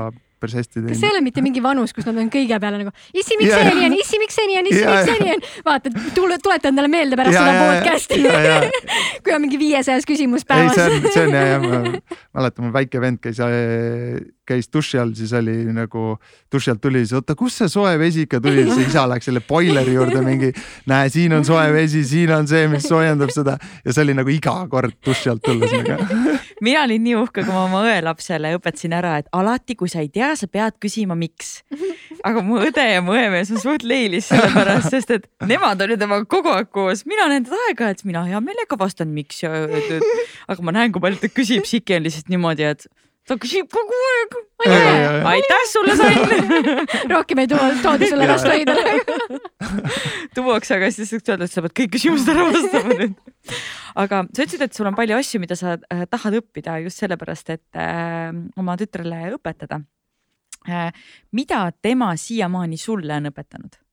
päris hästi teinud. kas see ei ole mitte mingi vanus, kus nad on kõige peale nagu issi, miks see nii on, issi, miks see nii on, issi, miks see nii on. vaata, tule, tuleta endale meelde pärast ja, seda podcast'i. kui on mingi viiesajas küsimus päevas. ei, see on, see on ja, ja ma mäletan, mul väike vend käis käis duši all, siis oli nagu duši alt tuli, siis oota, kust see soe vesi ikka tuli, siis isa läks selle boileri juurde mingi. näe, siin on soe vesi, siin on see, mis soojendab seda ja see oli nagu iga kord duši alt tulles nagu. mina olin nii uhke, kui ma oma õelapsele õpetasin ära, et alati, kui sa ei tea, sa pead küsima, miks. aga mu õde ja mu õemees on suht leilis selle pärast, sest et nemad ju temaga kogu aeg koos, mina nende aeg-ajalt, siis mina hea meelega vastan, miks ja. aga ma näen, kui palju ta küsib, Siki on lihtsalt niimoodi, et kogu aeg. Aitäh sulle, Sann. rohkem ei too, tooda sulle vastuhoidule. tuuakse, aga siis saaks öelda, et sa pead kõik küsimused ära vastama nüüd. aga sa ütlesid, et sul on palju asju, mida sa äh, tahad õppida just sellepärast, et äh, oma tütrele õpetada äh,. mida tema siiamaani sulle on õpetanud?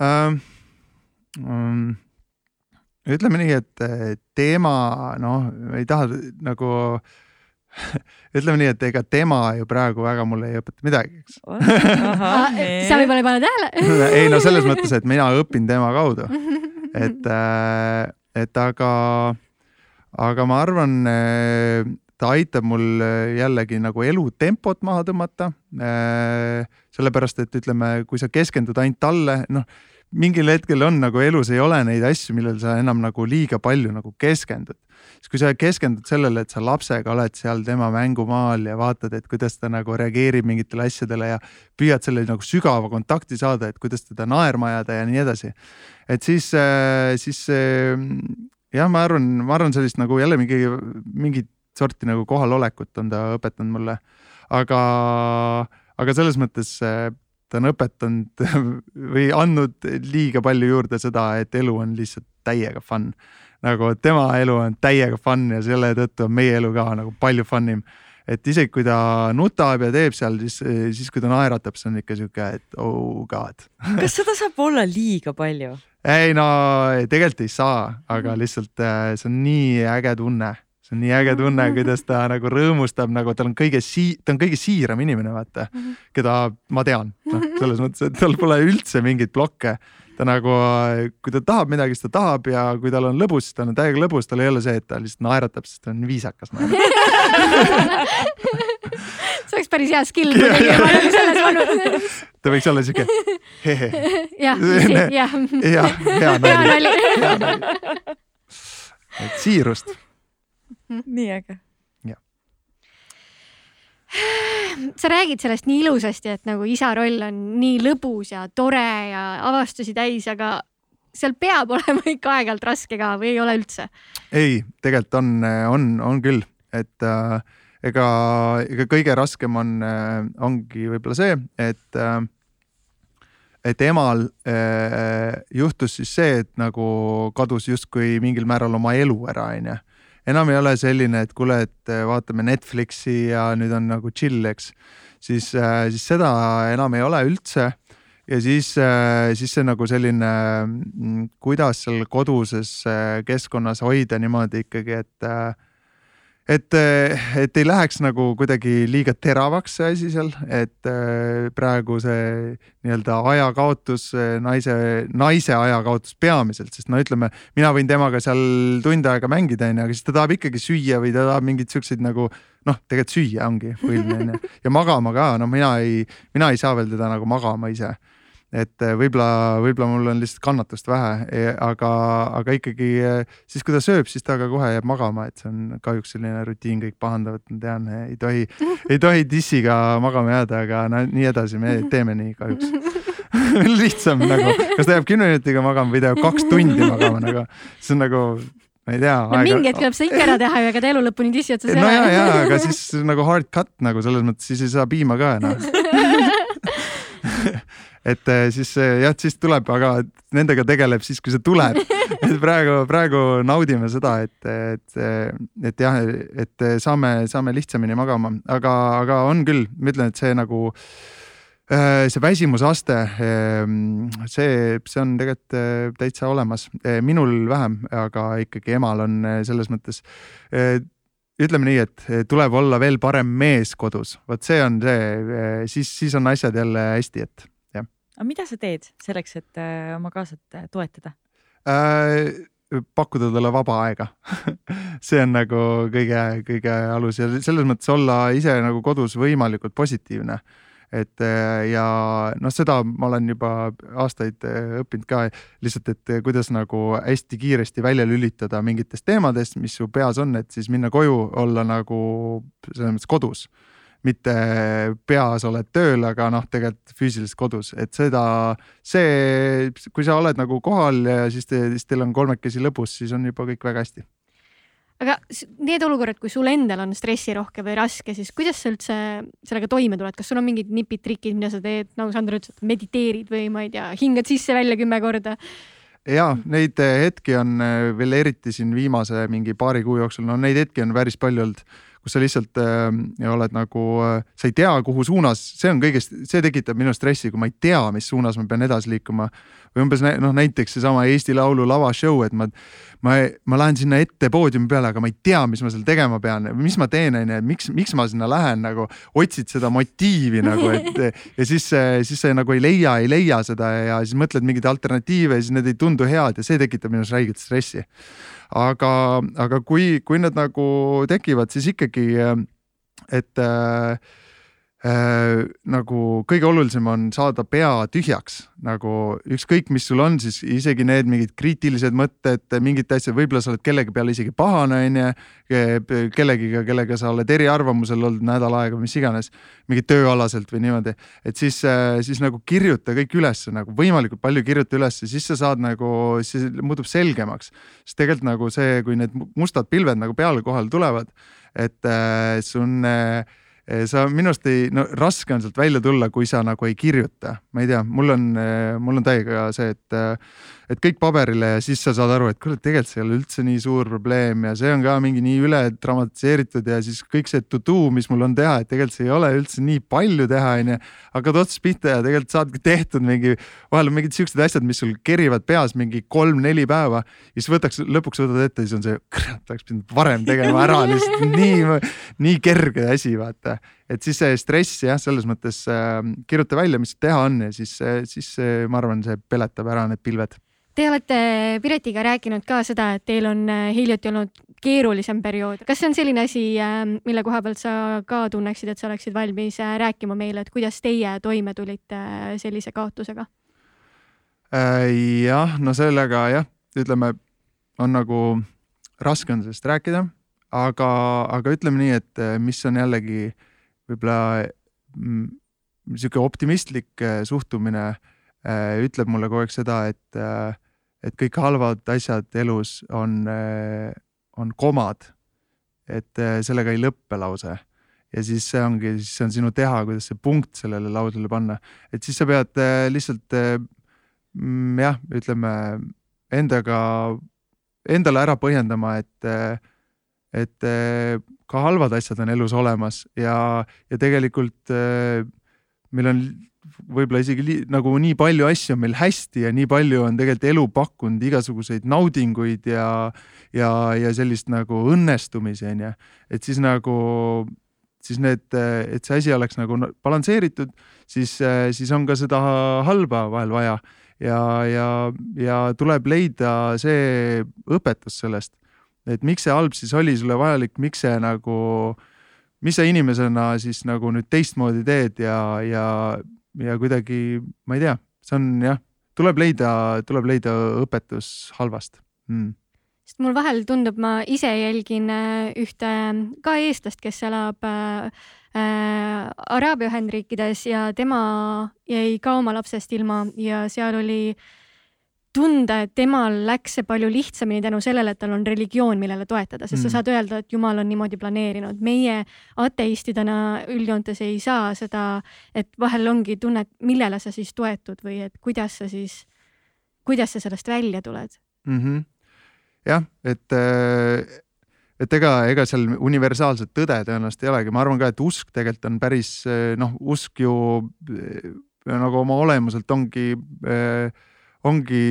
ähm,. Um, ütleme nii, et eh, teema, noh, ei taha nagu, ütleme nii, et ega tema ju praegu väga mulle ei õpeta midagi, eks. sa võib-olla ei pane tähele. ei no selles mõttes, et mina õpin tema kaudu, et, et aga, aga ma arvan, ta aitab mul jällegi nagu elutempot maha tõmmata. sellepärast, et ütleme, kui sa keskendud ainult talle, noh mingil hetkel on nagu elus ei ole neid asju, millele sa enam nagu liiga palju nagu keskendud. siis kui sa keskendud sellele, et sa lapsega oled seal tema mängumaal ja vaatad, et kuidas ta nagu reageerib mingitele asjadele ja püüad selle nagu sügava kontakti saada, et kuidas teda naerma ajada ja nii edasi. et siis, siis äh, jah, ma arvan, ma arvan sellist nagu jälle mingi, mingit sorti nagu kohalolekut on ta õpetanud mulle. aga, aga selles mõttes äh, ta on õpetanud või andnud liiga palju juurde seda, et elu on lihtsalt täiega fun. nagu tema elu on täiega fun ja selle tõttu on meie elu ka nagu palju fun im. et isegi kui ta nutab ja teeb seal, siis, siis kui ta naeratab, see on ikka sihuke, et oh god. kas seda saab olla liiga palju? ei no tegelikult ei saa, aga lihtsalt äh, see on nii äge tunne, see on nii äge tunne, kuidas ta nagu rõõmustab, nagu tal on kõige sii-, ta on kõige siiram inimene, vaata, keda ma tean, noh, selles mõttes, et tal pole üldse mingeid blokke. ta nagu, kui ta tahab midagi, siis ta tahab ja kui tal on lõbus, siis tal on täiega lõbus, tal ei ole see, et ta lihtsalt naeratab, sest ta on viisakas see oleks päris hea skill muidugi, ma nagu selles vanuses. ta võiks olla siuke hehe, jah, jah. ja hea nali. et siirust. Nii äge. sa räägid sellest nii ilusasti, et nagu isa roll on nii lõbus ja tore ja avastusi täis, aga seal peab olema ikka aeg-ajalt raske ka või ei ole üldse? ei, tegelikult on, on, on küll, et äh, ega, ega kõige raskem on äh,, ongi võib-olla see, et äh, et emal äh, juhtus siis see, et nagu kadus justkui mingil määral oma elu ära, onju. Enam ei ole selline, et kuule, et äh, vaatame Netflixi ja nüüd on nagu chill, eks. siis äh,, siis seda enam ei ole üldse ja siis, siis see nagu selline, kuidas seal koduses keskkonnas hoida niimoodi ikkagi, et et, et ei läheks nagu kuidagi liiga teravaks see asi seal, et äh, praegu see nii-öelda ajakaotus, naise, naise ajakaotus peamiselt, sest no ütleme, mina võin temaga seal tund aega mängida, onju, aga siis ta tahab ikkagi süüa või ta tahab mingeid siukseid nagu noh, tegelikult süüa ongi põhiline onju. Ja magama ka, no mina ei, mina ei saa veel teda nagu magama ise et äh, võib-olla, võib-olla mul on lihtsalt kannatust vähe, aga, aga ikkagi äh, siis, kui ta sööb, siis ta ka kohe jääb magama, et see on kahjuks selline rutiin, kõik pahandavad, ma tean, ei tohi, ei tohi dissiga magama jääda, aga no nii edasi, me teeme nii kahjuks. lihtsam nagu, kas ta jääb kümne minutiga magama või ta jääb kaks tundi magama nagu, see on nagu, ma ei tea. no mingi hetk tuleb see ikka ära teha ju, ega ta elu lõpuni dissi otsas ei no ja, ole. ja, aga siis nagu hard cut nagu selles mõttes, siis ei saa piima ka enam. Et eh, siis eh, jah, siis tuleb, aga nendega tegeleb siis, kui see tuleb. et praegu, praegu naudime seda, et, et, et jah, et saame, saame lihtsamini magama, aga, aga on küll, ma ütlen, et see nagu eh, see väsimusaste, see, see on tegelikult täitsa olemas, minul vähem, aga ikkagi emal on selles mõttes ütleme nii, et tuleb olla veel parem mees kodus, vot see on see, siis, siis on asjad jälle hästi, et aga mida sa teed selleks, et äh, oma kaasat äh, toetada? äh,. pakkuda talle vaba aega see on nagu kõige, kõige alus ja selles mõttes olla ise nagu kodus võimalikult positiivne. et äh, ja noh, seda ma olen juba aastaid õppinud ka lihtsalt, et kuidas nagu hästi kiiresti välja lülitada mingitest teemadest, mis su peas on, et siis minna koju, olla nagu selles mõttes kodus mitte peas oled tööl, aga noh, tegelikult füüsiliselt kodus, et seda, see, kui sa oled nagu kohal ja siis te, siis teil on kolmekesi lõbus, siis on juba kõik väga hästi. aga need olukorrad, kui sul endal on stressirohke või raske, siis kuidas sa üldse sellega toime tuled, kas sul on mingid nipid, trikid, mida sa teed, nagu Sander ütles, et mediteerid või ma ei tea, hingad sisse-välja kümme korda. ja neid hetki on eh, veel eriti siin viimase mingi paari kuu jooksul, no neid hetki on päris palju olnud, kus sa lihtsalt äh, oled nagu äh,, sa ei tea, kuhu suunas, see on kõigest, see tekitab minu stressi, kui ma ei tea, mis suunas ma pean edasi liikuma. või umbes noh, näiteks seesama Eesti Laulu lavashow, et ma, ma, ma lähen sinna ette poodiumi peale, aga ma ei tea, mis ma seal tegema pean, mis ma teen, onju, miks, miks ma sinna lähen nagu, otsid seda motiivi nagu, et ja siis, siis sa nagu ei leia, ei leia seda ja siis mõtled mingeid alternatiive ja siis need ei tundu head ja see tekitab minus räiget stressi. aga, aga kui, kui need nagu tekivad, siis ikkagi, et äh, nagu kõige olulisem on saada pea tühjaks, nagu ükskõik, mis sul on, siis isegi need mingid kriitilised mõtted, mingit asja, võib-olla sa oled kellegi peale isegi pahane, onju. kellegiga, kellega sa oled eriarvamusel olnud nädal aega, mis iganes, mingi tööalaselt või niimoodi. et siis, siis nagu kirjuta kõik ülesse nagu võimalikult palju kirjuta ülesse, siis sa saad nagu, siis muutub selgemaks. sest tegelikult nagu see, kui need mustad pilved nagu peale kohale tulevad, et äh, sul äh, sa minu arust ei, no raske on sealt välja tulla, kui sa nagu ei kirjuta, ma ei tea, mul on, mul on täiega see, et, et kõik paberile ja siis sa saad aru, et kuule, tegelikult see ei ole üldse nii suur probleem ja see on ka mingi nii üle dramatiseeritud ja siis kõik see to do, mis mul on teha, et tegelikult see ei ole üldse nii palju teha, onju. hakkad otsast pihta ja tegelikult saadki tehtud mingi, vahel on mingid siuksed asjad, mis sul kerivad peas mingi kolm-neli päeva ja siis võtaks, lõpuks võtad ette ja siis on see, kurat, oleks pidanud varem tegema ära, lihtsalt nii, nii kerge asi, vaata et siis see stress jah, selles mõttes äh, kirjuta välja, mis teha on ja siis, siis äh, ma arvan, see peletab ära need pilved. Te olete Piretiga rääkinud ka seda, et teil on äh, hiljuti olnud keerulisem periood. kas see on selline asi, mille koha pealt sa ka tunneksid, et sa oleksid valmis äh, rääkima meile, et kuidas teie toime tulite äh, sellise kaotusega? Äh, jah, no sellega jah, ütleme, on nagu raske on sellest rääkida, aga, aga ütleme nii, et äh, mis on jällegi võib-olla mm, sihuke optimistlik äh, suhtumine äh, ütleb mulle kogu aeg seda, et, et kõik halvad asjad elus on, on komad. et äh, sellega ei lõppe lause ja siis see ongi, siis see on sinu teha, kuidas see punkt sellele lausele panna, et siis sa pead äh, lihtsalt äh, mm, jah, ütleme endaga, endale ära põhjendama, et, et äh, ka halvad asjad on elus olemas ja, ja tegelikult äh, meil on võib-olla isegi li, nagu nii palju asju on meil hästi ja nii palju on tegelikult elu pakkunud igasuguseid naudinguid ja, ja, ja sellist nagu õnnestumisi onju, et siis nagu siis need, et see asi oleks nagu balansseeritud, siis, siis on ka seda halba vahel vaja. Ja, ja, ja tuleb leida see õpetus sellest, et miks see halb siis oli sulle vajalik, miks see nagu, mis sa inimesena siis nagu nüüd teistmoodi teed ja, ja, ja kuidagi, ma ei tea, see on jah, tuleb leida, tuleb leida õpetus halvast mm.. sest mul vahel tundub, ma ise jälgin äh, ühte ka eestlast, kes elab äh, äh, Araabia Ühendriikides ja tema jäi ka oma lapsest ilma ja seal oli tunda, et temal läks see palju lihtsamini tänu sellele, et tal on religioon, millele toetada, sest mm. Sa saad öelda, et Jumal on niimoodi planeerinud. meie ateistidena üldjoontes ei saa seda, et vahel ongi tunne, et millele sa siis toetud või et kuidas sa siis, kuidas sa sellest välja tuled mm. -hmm. jah, et, et ega, ega seal universaalset tõde tõenäoliselt ei olegi, ma arvan ka, et usk tegelikult on päris noh, usk ju eh, nagu oma olemuselt ongi, ongi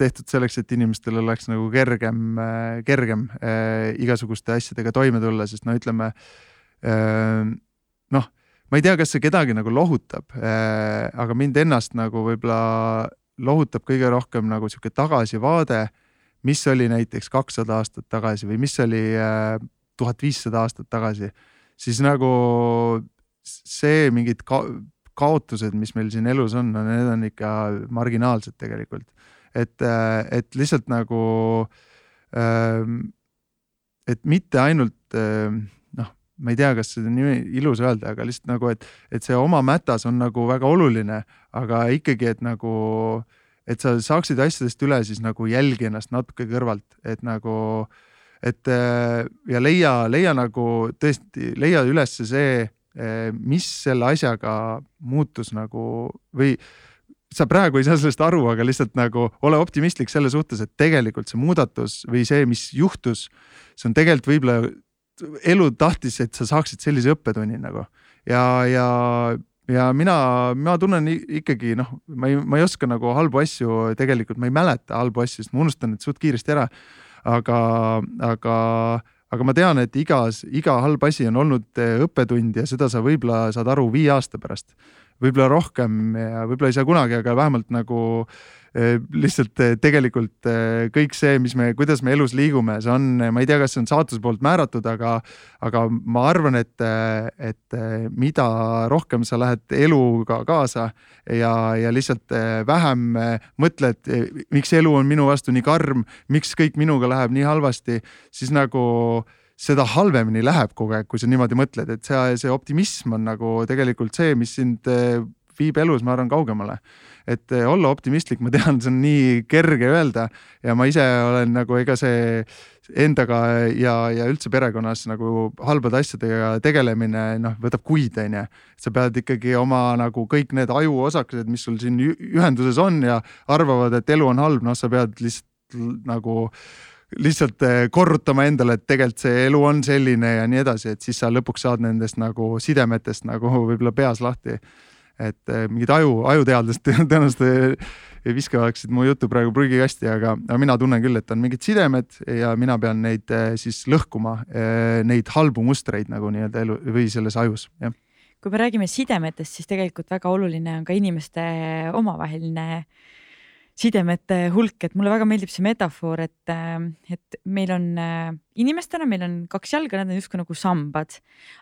tehtud selleks, et inimestel oleks nagu kergem, kergem eh, igasuguste asjadega toime tulla, sest no ütleme eh, noh, ma ei tea, kas see kedagi nagu lohutab, aga mind ennast nagu võib-olla lohutab kõige rohkem nagu sihuke tagasivaade mis oli näiteks kakssada aastat tagasi või mis oli tuhat viissada aastat tagasi, siis nagu see mingid ka kaotused, mis meil siin elus on no,, need on ikka marginaalsed tegelikult. et, et lihtsalt nagu, et mitte ainult noh, ma ei tea, kas seda nii ilus öelda, aga lihtsalt nagu, et, et see oma mätas on nagu väga oluline, aga ikkagi, et nagu et sa saaksid asjadest üle, siis nagu jälgi ennast natuke kõrvalt, et nagu, et äh, ja leia, leia nagu tõesti, leia üles see, äh, mis selle asjaga muutus nagu või sa praegu ei saa sellest aru, aga lihtsalt nagu ole optimistlik selle suhtes, et tegelikult see muudatus või see, mis juhtus, see on tegelikult võib-olla elu tahtis, et sa saaksid sellise õppetunni nagu ja, ja, ja mina, mina tunnen ikkagi noh, ma ei, ma ei oska nagu halbu asju, tegelikult ma ei mäleta halbu asju, sest ma unustan need suht kiiresti ära. aga, aga, aga ma tean, et igas, iga halb asi on olnud õppetund ja seda sa võib-olla saad aru viie aasta pärast. Võib-olla rohkem ja võib-olla ei saa kunagi, aga vähemalt nagu eh, lihtsalt eh, tegelikult eh, kõik see, mis me, kuidas me elus liigume, see on, ma ei tea, kas see on saatuse poolt määratud, aga, aga ma arvan, et, et mida rohkem sa lähed eluga kaasa ja, ja lihtsalt vähem mõtled, miks elu on minu vastu nii karm, miks kõik minuga läheb nii halvasti, siis nagu äh, seda halvemini läheb kogu aeg, kui sa niimoodi mõtled, et see, see optimism on nagu tegelikult see, mis sind viib elus, ma arvan, kaugemale. Et eh, olla optimistlik, ma tean, see on nii kerge öelda ja ma ise olen nagu, ega see endaga ja, ja üldse perekonnas nagu halbade asjadega tegelemine, noh, võtab kuid, onju. sa pead ikkagi oma nagu kõik need ajuosakesed, mis sul siin ühenduses on ja arvavad, et elu on halb, noh, sa pead lihtsalt nagu lihtsalt eh, korrutama endale, et tegelikult see elu on selline ja nii edasi, et siis sa lõpuks saad nendest nagu sidemetest nagu võib-olla peas lahti. Et eh, mingid aju, ajuteadlased tõenäoliselt viskaksid mu jutu praegu prügikasti, aga, aga mina tunnen küll, et on mingid sidemed ja mina pean neid siis lõhkuma, neid halbu mustreid nagu nii-öelda elu või selles ajus, jah. Kui me räägime sidemetest, siis tegelikult väga oluline on ka inimeste omavaheline äh, sidemete hulk, et mulle väga meeldib see metafoor, et, äh, et meil on äh, inimestena, meil on kaks jalga, need on justkui nagu sambad,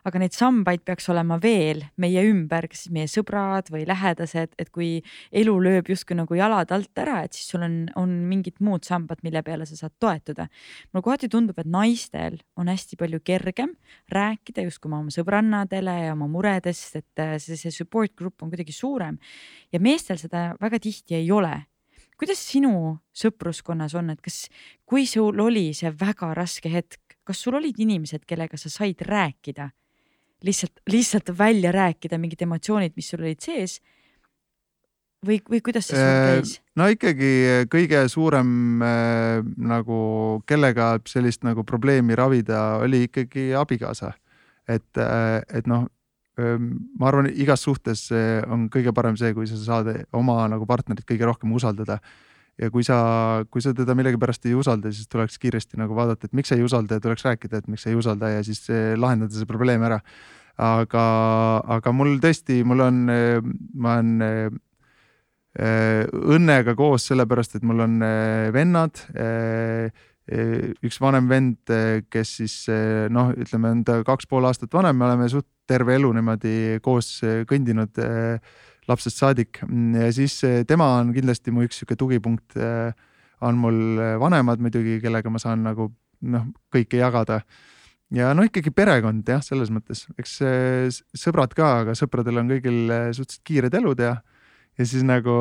aga neid sambaid peaks olema veel meie ümber, kas siis meie sõbrad või lähedased, et kui elu lööb justkui nagu jalad alt ära, et siis sul on, on mingid muud sambad, mille peale sa saad toetuda. mulle kohati tundub, et naistel on hästi palju kergem rääkida justkui oma sõbrannadele ja oma muredest, et äh, see, see support group on kuidagi suurem. Ja meestel seda väga tihti ei ole kuidas sinu sõpruskonnas on, et kas, kui sul oli see väga raske hetk, kas sul olid inimesed, kellega sa said rääkida, lihtsalt, lihtsalt välja rääkida mingid emotsioonid, mis sul olid sees? või, või kuidas see sul äh, käis? no ikkagi kõige suurem äh, nagu, kellega sellist nagu probleemi ravida, oli ikkagi abikaasa. et, äh, et noh, ma arvan, igas suhtes on kõige parem see, kui sa saad oma nagu partnerit kõige rohkem usaldada. ja kui sa, kui sa teda millegipärast ei usalda, siis tuleks kiiresti nagu vaadata, et miks sa ei usalda ja tuleks rääkida, et miks sa ei usalda ja siis lahendada see probleem ära. aga, aga mul tõesti, mul on, ma olen õnnega koos sellepärast, et mul on vennad üks vanem vend, kes siis noh, ütleme, on ta kaks pool aastat vanem, me oleme suht terve elu niimoodi koos kõndinud lapsest saadik ja siis tema on kindlasti mu üks sihuke tugipunkt. on mul vanemad muidugi, kellega ma saan nagu noh, kõike jagada. ja no ikkagi perekond jah, selles mõttes, eks sõbrad ka, aga sõpradel on kõigil suhteliselt kiired elud ja ja siis nagu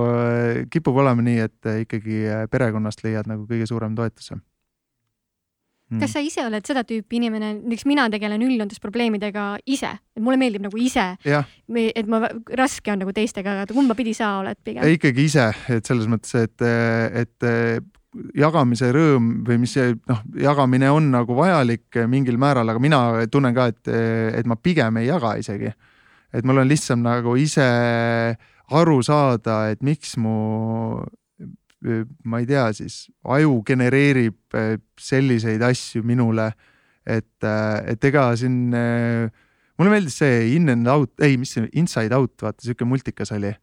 kipub olema nii, et ikkagi perekonnast leiad nagu kõige suurem toetuse Mm. kas sa ise oled seda tüüpi inimene, näiteks mina tegelen üldundusprobleemidega ise, et mulle meeldib nagu ise, et ma, raske on nagu teistega, aga kumba pidi sa oled pigem? ikkagi ise, et selles mõttes, et, et jagamise rõõm või mis see noh, jagamine on nagu vajalik mingil määral, aga mina tunnen ka, et, et ma pigem ei jaga isegi. et mul on lihtsam nagu ise aru saada, et miks mu ma ei tea, siis aju genereerib selliseid asju minule, et, et ega siin, mulle meeldis see In and Out, ei, mis see Inside Out, vaata sihuke multikas oli.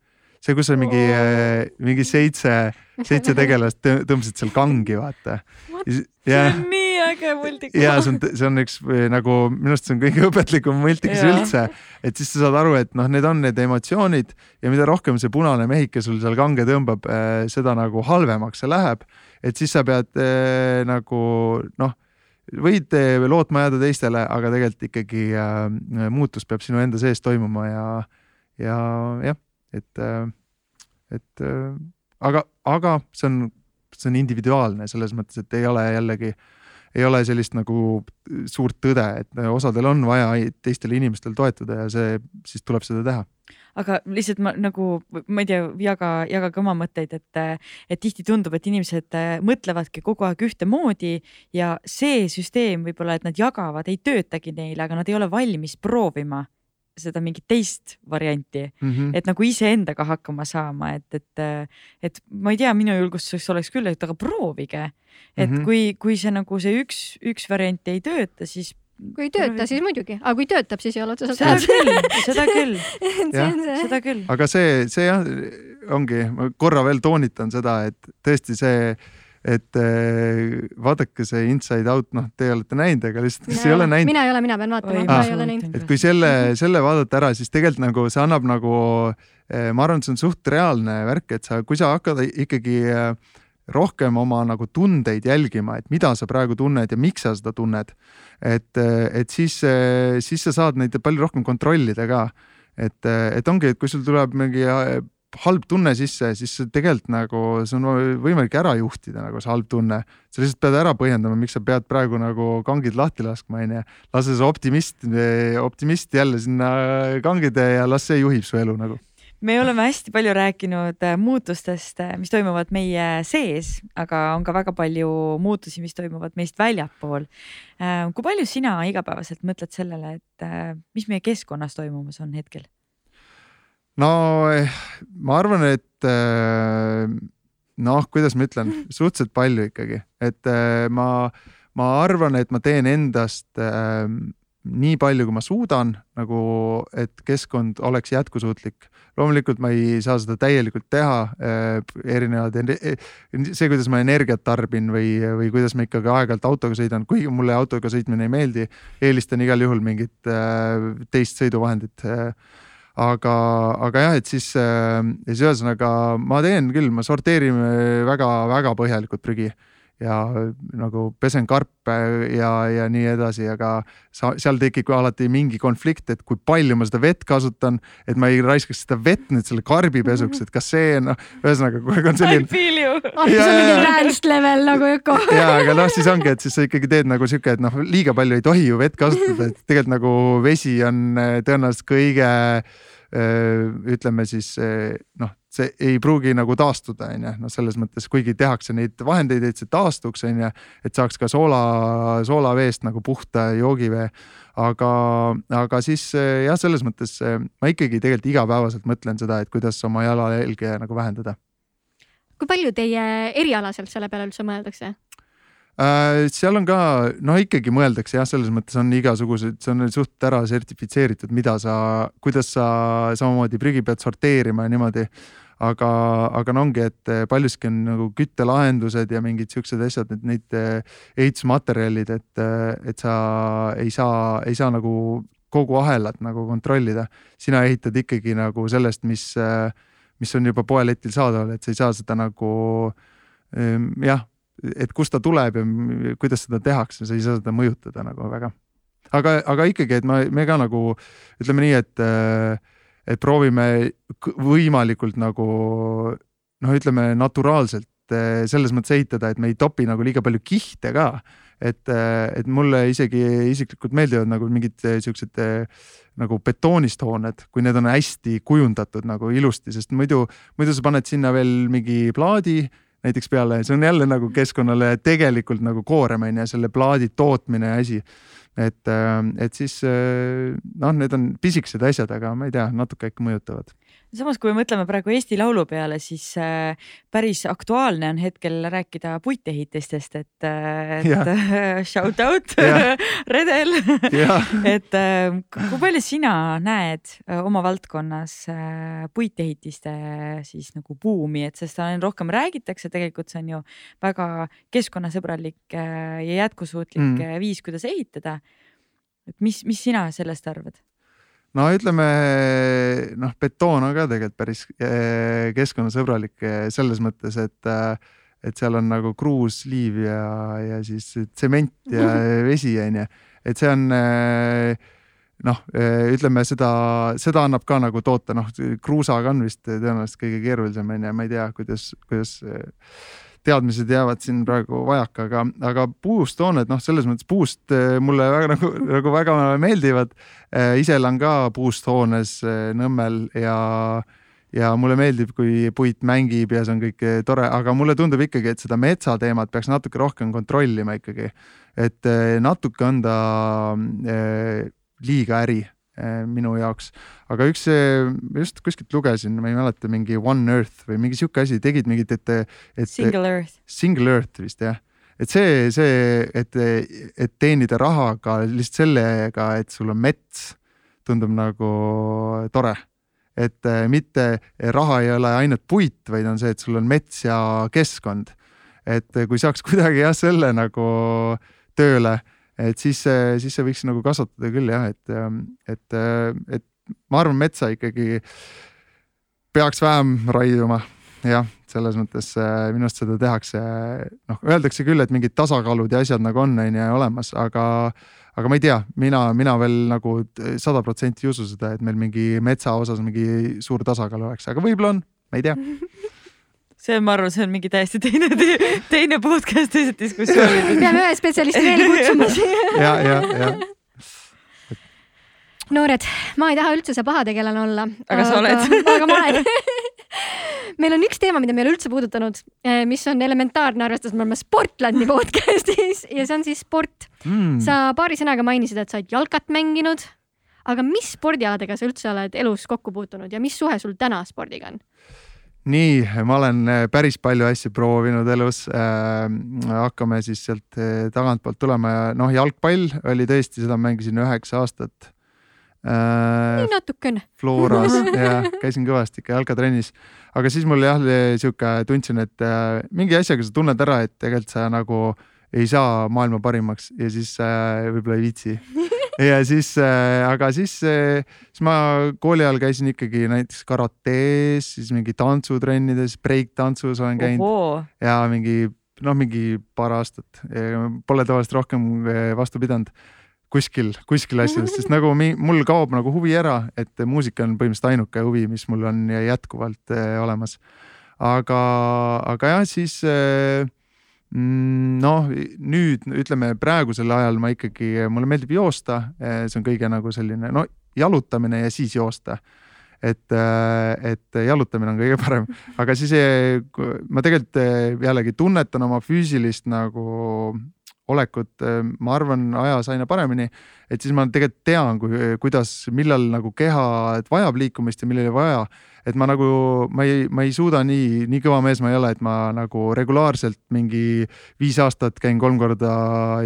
See, kus on mingi oh., mingi seitse, seitse tegelast tõmbasid seal kangi, vaata. see on nii äge multikas. ja see on, see on üks nagu minu arust see on kõige õpetlikum multikas üldse, et siis sa saad aru, et noh, need on need emotsioonid ja mida rohkem see punane mehike sul seal kange tõmbab, eh, seda nagu halvemaks see läheb. et siis sa pead äh, nagu noh, võid äh, lootma jääda teistele, aga tegelikult ikkagi äh, muutus peab sinu enda sees toimuma ja, ja jah, et, et aga, aga see on, see on individuaalne selles mõttes, et ei ole jällegi äh, ei ole sellist nagu suurt tõde, et osadel on vaja teistel inimestel toetuda ja see, siis tuleb seda teha. Aga lihtsalt ma nagu, ma ei tea, jaga, jagage oma mõtteid, et, et tihti tundub, et inimesed äh, mõtlevadki kogu aeg ühtemoodi ja see süsteem võib-olla, et nad jagavad, ei töötagi neile, aga nad ei ole valmis proovima seda mingit teist varianti mm, -hmm. et nagu iseendaga hakkama saama, et, et, et ma ei tea, minu julgustuseks oleks küll, et aga proovige. et mm -hmm. kui, kui see nagu see üks, üks variant ei tööta, siis kui ei tööta, siis muidugi, aga kui töötab, siis ei ole otseselt seda küll, seda küll seda küll. aga see, see jah, ongi, ma korra veel toonitan seda, et tõesti see, et eh, vaadake see Inside Out, noh, te olete näinud, aga lihtsalt, kes ei ole näinud. mina ei ole, mina pean vaatama, ma ei ole näinud. et kui selle, selle vaadata ära, siis tegelikult nagu see annab nagu, eh, ma arvan, et see on suht reaalne värk, et sa, kui sa hakkad ikkagi äh, rohkem oma nagu tundeid jälgima, et mida sa praegu tunned ja miks sa seda tunned. et, et siis, siis sa saad neid palju rohkem kontrollida ka. et, et ongi, et kui sul tuleb mingi halb tunne sisse, siis tegelikult nagu see on võimalik ära juhtida, nagu see halb tunne. sa lihtsalt pead ära põhjendama, miks sa pead praegu nagu kangid lahti laskma, onju. lase see optimist, optimist jälle sinna kangide ja las see juhib su elu nagu me oleme hästi palju rääkinud äh, muutustest, äh, mis toimuvad meie sees, aga on ka väga palju muutusi, mis toimuvad meist väljapool. Äh, kui palju sina igapäevaselt mõtled sellele, et mis meie keskkonnas toimumas on hetkel? No eh, ma arvan, et noh, kuidas ma ütlen, suhteliselt palju ikkagi, et ma, ma arvan, et ma teen endast nii palju, kui ma suudan, nagu et keskkond oleks jätkusuutlik. loomulikult ma ei saa seda täielikult teha erinevad, see, kuidas ma energiat tarbin või, või kuidas ma ikkagi aeg-ajalt autoga sõidan, kuigi mulle autoga sõitmine ei meeldi, eelistan igal juhul mingit teist sõiduvahendit aga, aga jah, et siis, äh, siis ühesõnaga ma teen küll, ma sorteerin väga-väga põhjalikult prügi ja nagu pesen karpe ja, ja nii edasi, aga sa, seal tekib alati mingi konflikt, et kui palju ma seda vett kasutan, et ma ei raiskaks seda vett nüüd selle karbipesuks, et kas see noh, ühesõnaga kogu aeg on selline. I feel you. ah, see on mingi advanced level nagu öko. ja, aga noh, siis ongi, et siis sa ikkagi teed nagu sihuke, et noh, liiga palju ei tohi ju vett kasutada, et tegelikult nagu vesi on eh, tõenäoliselt kõige eh, ütleme siis eh, noh see ei pruugi nagu taastuda, on ju, noh, selles mõttes, kuigi tehakse neid vahendeid, et see taastuks, on ju, et saaks ka soola, soolaveest nagu puhta joogivee. aga, aga siis jah, selles mõttes ma ikkagi tegelikult igapäevaselt mõtlen seda, et kuidas oma jalajälge nagu vähendada. kui palju teie erialaselt selle peale üldse mõeldakse? Äh, seal on ka, no ikkagi mõeldakse jah, selles mõttes on igasugused, see on suht ära sertifitseeritud, mida sa, kuidas sa samamoodi prügi pead sorteerima ja niimoodi aga, aga no ongi, et eh, paljuski on nagu küttelahendused ja mingid siuksed asjad, et neid eh, ehitusmaterjalid, et, eh, et sa ei saa, ei saa nagu kogu ahelat nagu kontrollida. sina ehitad ikkagi nagu sellest, mis, mis on juba poeletil saadaval, et sa ei saa seda nagu jah, et kust ta tuleb ja kuidas seda tehakse, sa ei saa seda mõjutada nagu väga. aga, aga ikkagi, et ma, me ka nagu ütleme nii, et äh, et proovime võimalikult nagu noh, ütleme naturaalselt eh, selles mõttes ehitada, et me ei topi nagu liiga palju kihte ka. et, eh, et mulle isegi isiklikult meeldivad nagu mingid eh, siuksed nagu betoonist hooned, kui need on hästi kujundatud nagu ilusti, sest muidu, muidu sa paned sinna veel mingi plaadi näiteks peale, see on jälle nagu keskkonnale tegelikult nagu koorem on ju, selle plaadi tootmine ja asi et, äh, et siis äh, noh, need on pisikesed asjad, aga ma ei tea, natuke ikka mõjutavad samas, kui me mõtleme praegu Eesti Laulu peale, siis äh, päris aktuaalne on hetkel rääkida puitehitistest, et, et ja. shout out Redel et kui palju sina näed oma valdkonnas puitehitiste siis nagu buumi, et sest rohkem räägitakse, tegelikult see on ju väga keskkonnasõbralik ja jätkusuutlik mm. viis, kuidas ehitada. et mis, mis sina sellest arvad? No ütleme noh, betoon on ka tegelikult päris eh, keskkonnasõbralik eh, selles mõttes, et, eh, et seal on nagu kruus, liiv ja, ja siis tsement ja vesi on ju, et see on noh, ütleme seda, seda annab ka nagu toota, noh kruusaga on vist tõenäoliselt kõige keerulisem on ju, ma ei tea, kuidas, kuidas teadmised jäävad siin praegu vajaka, aga, aga puustooned, noh, selles mõttes puust eh, mulle väga nagu, nagu väga meeldivad. ise elan ka puust hoones Nõmmel ja, ja mulle meeldib, kui puit mängib ja see on kõik tore, aga mulle tundub ikkagi, et seda metsateemat peaks natuke rohkem kontrollima ikkagi. et natuke on ta liiga äri Eh, minu jaoks. aga üks, just kuskilt lugesin, ma ei mäleta, mingi One Earth või mingi sihuke asi, tegid mingit, et, et. Single Earth. Single Earth vist jah et see, see, et, et teenida rahaga lihtsalt sellega, et sul on mets, tundub nagu tore. et eh, mitte raha ei ole ainult puit, vaid on see, et sul on mets ja keskkond. et kui saaks kuidagi jah, selle nagu tööle et siis, siis see võiks nagu kasvatada küll jah, et, et, et ma arvan, metsa ikkagi peaks vähem raiuma, jah, selles mõttes minu arust seda tehakse, noh, öeldakse küll, et mingid tasakaalud ja asjad nagu on, on ju, olemas, aga, aga ma ei tea, mina, mina veel nagu sada protsenti ei usu seda, et meil mingi metsa osas mingi suur tasakaal oleks, aga võib-olla on, ma ei tea see on, ma arvan, see on mingi täiesti teine, teine podcast, teised diskussioonid. peame ühe spetsialisti veel kutsuma siia. ja, ja, ja noored, ma ei taha üldse see pahategelane olla. aga sa oled. aga ma olen meil on üks teema, mida me ei ole üldse puudutanud, eh, mis on elementaarne, arvestades me oleme Sportlandi podcast'is ja see on siis sport mm.. sa paari sõnaga mainisid, et sa oled jalkat mänginud. aga mis spordialadega sa üldse oled elus kokku puutunud ja mis suhe sul täna spordiga on? Nii, ma olen äh, päris palju asju proovinud elus äh,. hakkame siis sealt äh, tagantpoolt tulema ja noh, jalgpall oli tõesti, seda mängisin üheksa aastat äh,. natukene. Floras ja käisin kõvasti ikka jalkatrennis, aga siis mul jah, sihuke, tundsin, et äh, mingi asjaga sa tunned ära, et tegelikult sa nagu ei saa maailma parimaks ja siis äh, võib-olla ei viitsi ja siis äh,, aga siis äh,, siis ma kooli ajal käisin ikkagi näiteks karates, siis mingi tantsutrennides, breik-tantsus olen käinud. Ja mingi noh, mingi paar aastat, pole tavaliselt rohkem äh, vastu pidanud kuskil, kuskil asjades, sest nagu mi, mul kaob nagu huvi ära, et muusika on põhimõtteliselt ainuke huvi, mis mul on jätkuvalt äh, olemas. aga, aga jah, siis äh, noh, nüüd ütleme praegusel ajal ma ikkagi, mulle meeldib joosta, eh, see on kõige nagu selline no jalutamine ja siis joosta. et, eh, et jalutamine on kõige parem, aga siis eh, ma tegelikult jällegi tunnetan oma füüsilist nagu olekut, ma arvan, ajas aina paremini. et siis ma tegelikult tean, kuidas, millal nagu keha vajab liikumist ja millal ei vaja et ma nagu, ma ei, ma ei suuda nii, nii kõva mees ma ei ole, et ma nagu regulaarselt mingi viis aastat käin kolm korda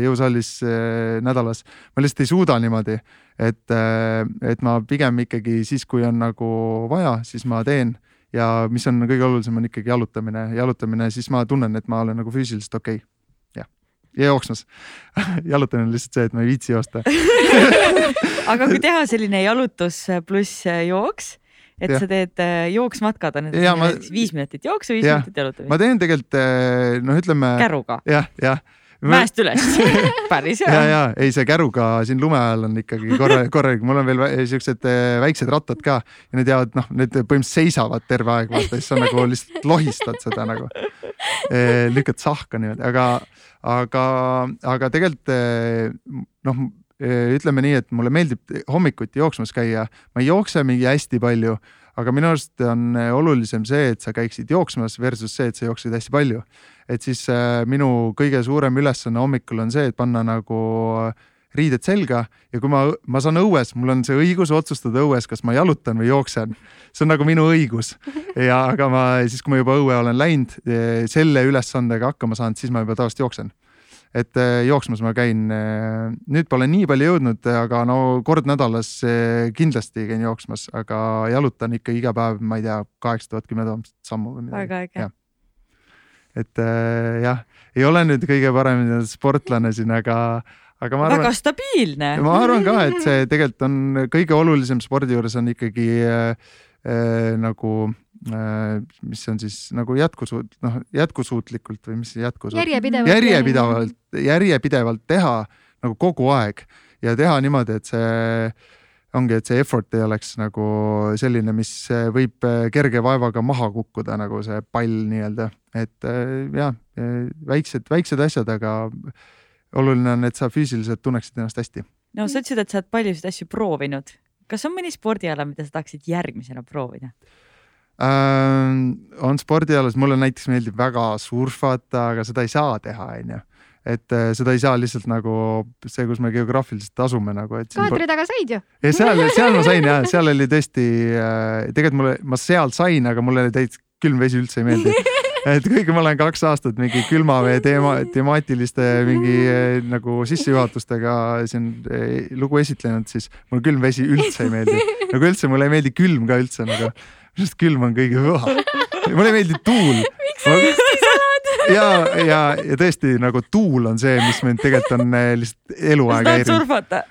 jõusallis äh, nädalas. ma lihtsalt ei suuda niimoodi, et, äh, et ma pigem ikkagi siis, kui on nagu vaja, siis ma teen ja mis on kõige olulisem, on ikkagi jalutamine, jalutamine, siis ma tunnen, et ma olen nagu füüsiliselt okei okay. Ja jooksmas jalutamine on lihtsalt see, et ma ei viitsi joosta aga kui teha selline jalutus pluss jooks et ja. sa teed äh, jooksmatkad on need ma... viis minutit jooksu, viis ja. minutit jalutamist. ma teen tegelikult äh, noh, ütleme. käruga. jah, jah mäest üles päris hea. ja, ja ei, see käruga siin lume ajal on ikkagi korralik, korralik, mul on veel siuksed äh, väiksed rattad ka ja need jäävad, noh, need põhimõtteliselt seisavad terve aeg, vaata, siis sa nagu lihtsalt lohistad seda nagu. lükkad sahka niimoodi, aga, aga, aga tegelikult noh ütleme nii, et mulle meeldib hommikuti jooksmas käia, ma ei jookse mingi hästi palju, aga minu arust on olulisem see, et sa käiksid jooksmas versus see, et sa jooksid hästi palju. Et siis äh, minu kõige suurem ülesanne hommikul on see, et panna nagu riided selga ja kui ma, ma saan õues, mul on see õigus otsustada õues, kas ma jalutan või jooksen. see on nagu minu õigus ja, aga ma siis, kui ma juba õue olen läinud, selle ülesandega hakkama saanud, siis ma juba tavaliselt jooksen et äh, jooksmas ma käin, äh, nüüd pole nii palju jõudnud, aga no kord nädalas kindlasti käin jooksmas, aga jalutan ikka iga päev, ma ei tea, kaheksa tuhat, kümme tuhat sammu või midagi. väga äge. Et jah, ei ole nüüd kõige parem sportlane siin, aga, aga ma arvan. väga stabiilne. ma arvan ka, et see tegelikult on kõige olulisem spordi juures on ikkagi äh, äh, nagu Äh, mis on siis nagu jätkusuut-, noh jätkusuutlikult või mis jätkusuut-. järjepidevalt. järjepidevalt, järjepidevalt teha nagu kogu aeg ja teha niimoodi, et see ongi, et see effort ei oleks nagu selline, mis võib äh, kerge vaevaga maha kukkuda, nagu see pall nii-öelda, et äh, jah, väiksed, väiksed asjad, aga oluline on, et sa füüsiliselt tunneksid ennast hästi. no sa ütlesid, et sa oled paljusid asju proovinud. kas on mõni spordiala, mida sa tahaksid järgmisena proovida? äh, on spordialas, mulle näiteks meeldib väga surfata, aga seda ei saa teha, onju. Et äh, seda ei saa lihtsalt nagu see, kus me geograafiliselt asume nagu, et. kaadri taga said ju. ja seal, seal ma sain ja seal oli tõesti äh,, tegelikult mulle, ma seal sain, aga mulle täitsa külm vesi üldse ei meeldi. et kuigi ma olen kaks aastat mingi külmavee teema, temaatiliste mingi äh, nagu sissejuhatustega siin lugu esitlenud, siis mulle külm vesi üldse ei meeldi. nagu üldse mulle ei meeldi külm ka üldse nagu, sest külm on kõige kõva. mulle ei meeldi tuul. ja, ja, ja tõesti nagu tuul on see, mis mind tegelikult on äh, lihtsalt eluaeg häirinud. surfata?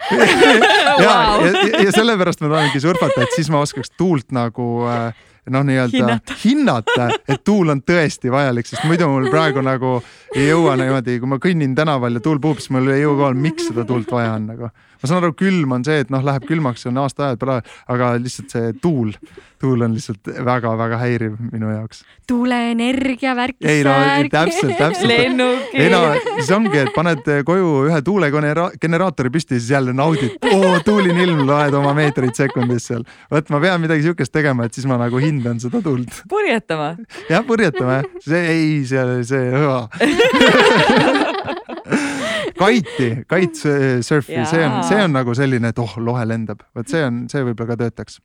ja, ja, ja sellepärast ma tahangi surfata, et siis ma oskaks tuult nagu äh, noh, nii-öelda Hinnata. et tuul on tõesti vajalik, sest muidu mul praegu nagu ei jõua niimoodi, kui ma kõnnin tänaval ja tuul puhub, siis mul ei jõua kohale, miks seda tuult vaja on nagu. ma saan aru, külm on see, et noh, läheb külmaks, on aastaajad peale, aga lihtsalt see tuul, tuul on lihtsalt väga-väga häiriv minu jaoks. tuuleenergia värk. ei no täpselt, täpselt. ei no siis ongi, et paned koju ühe tuulegeneraatori püsti siis jälle naudid, oo tuuline ilm, loed oma meetreid sekundis seal. vot ma pean midagi siukest tegema, et siis ma nagu hindan seda tuld. purjetama. jah, purjetame, see ei, see, see, kaiti, kait surfi, see on, see on nagu selline, et oh, lohe lendab, vot see on, see võib-olla ka töötaks.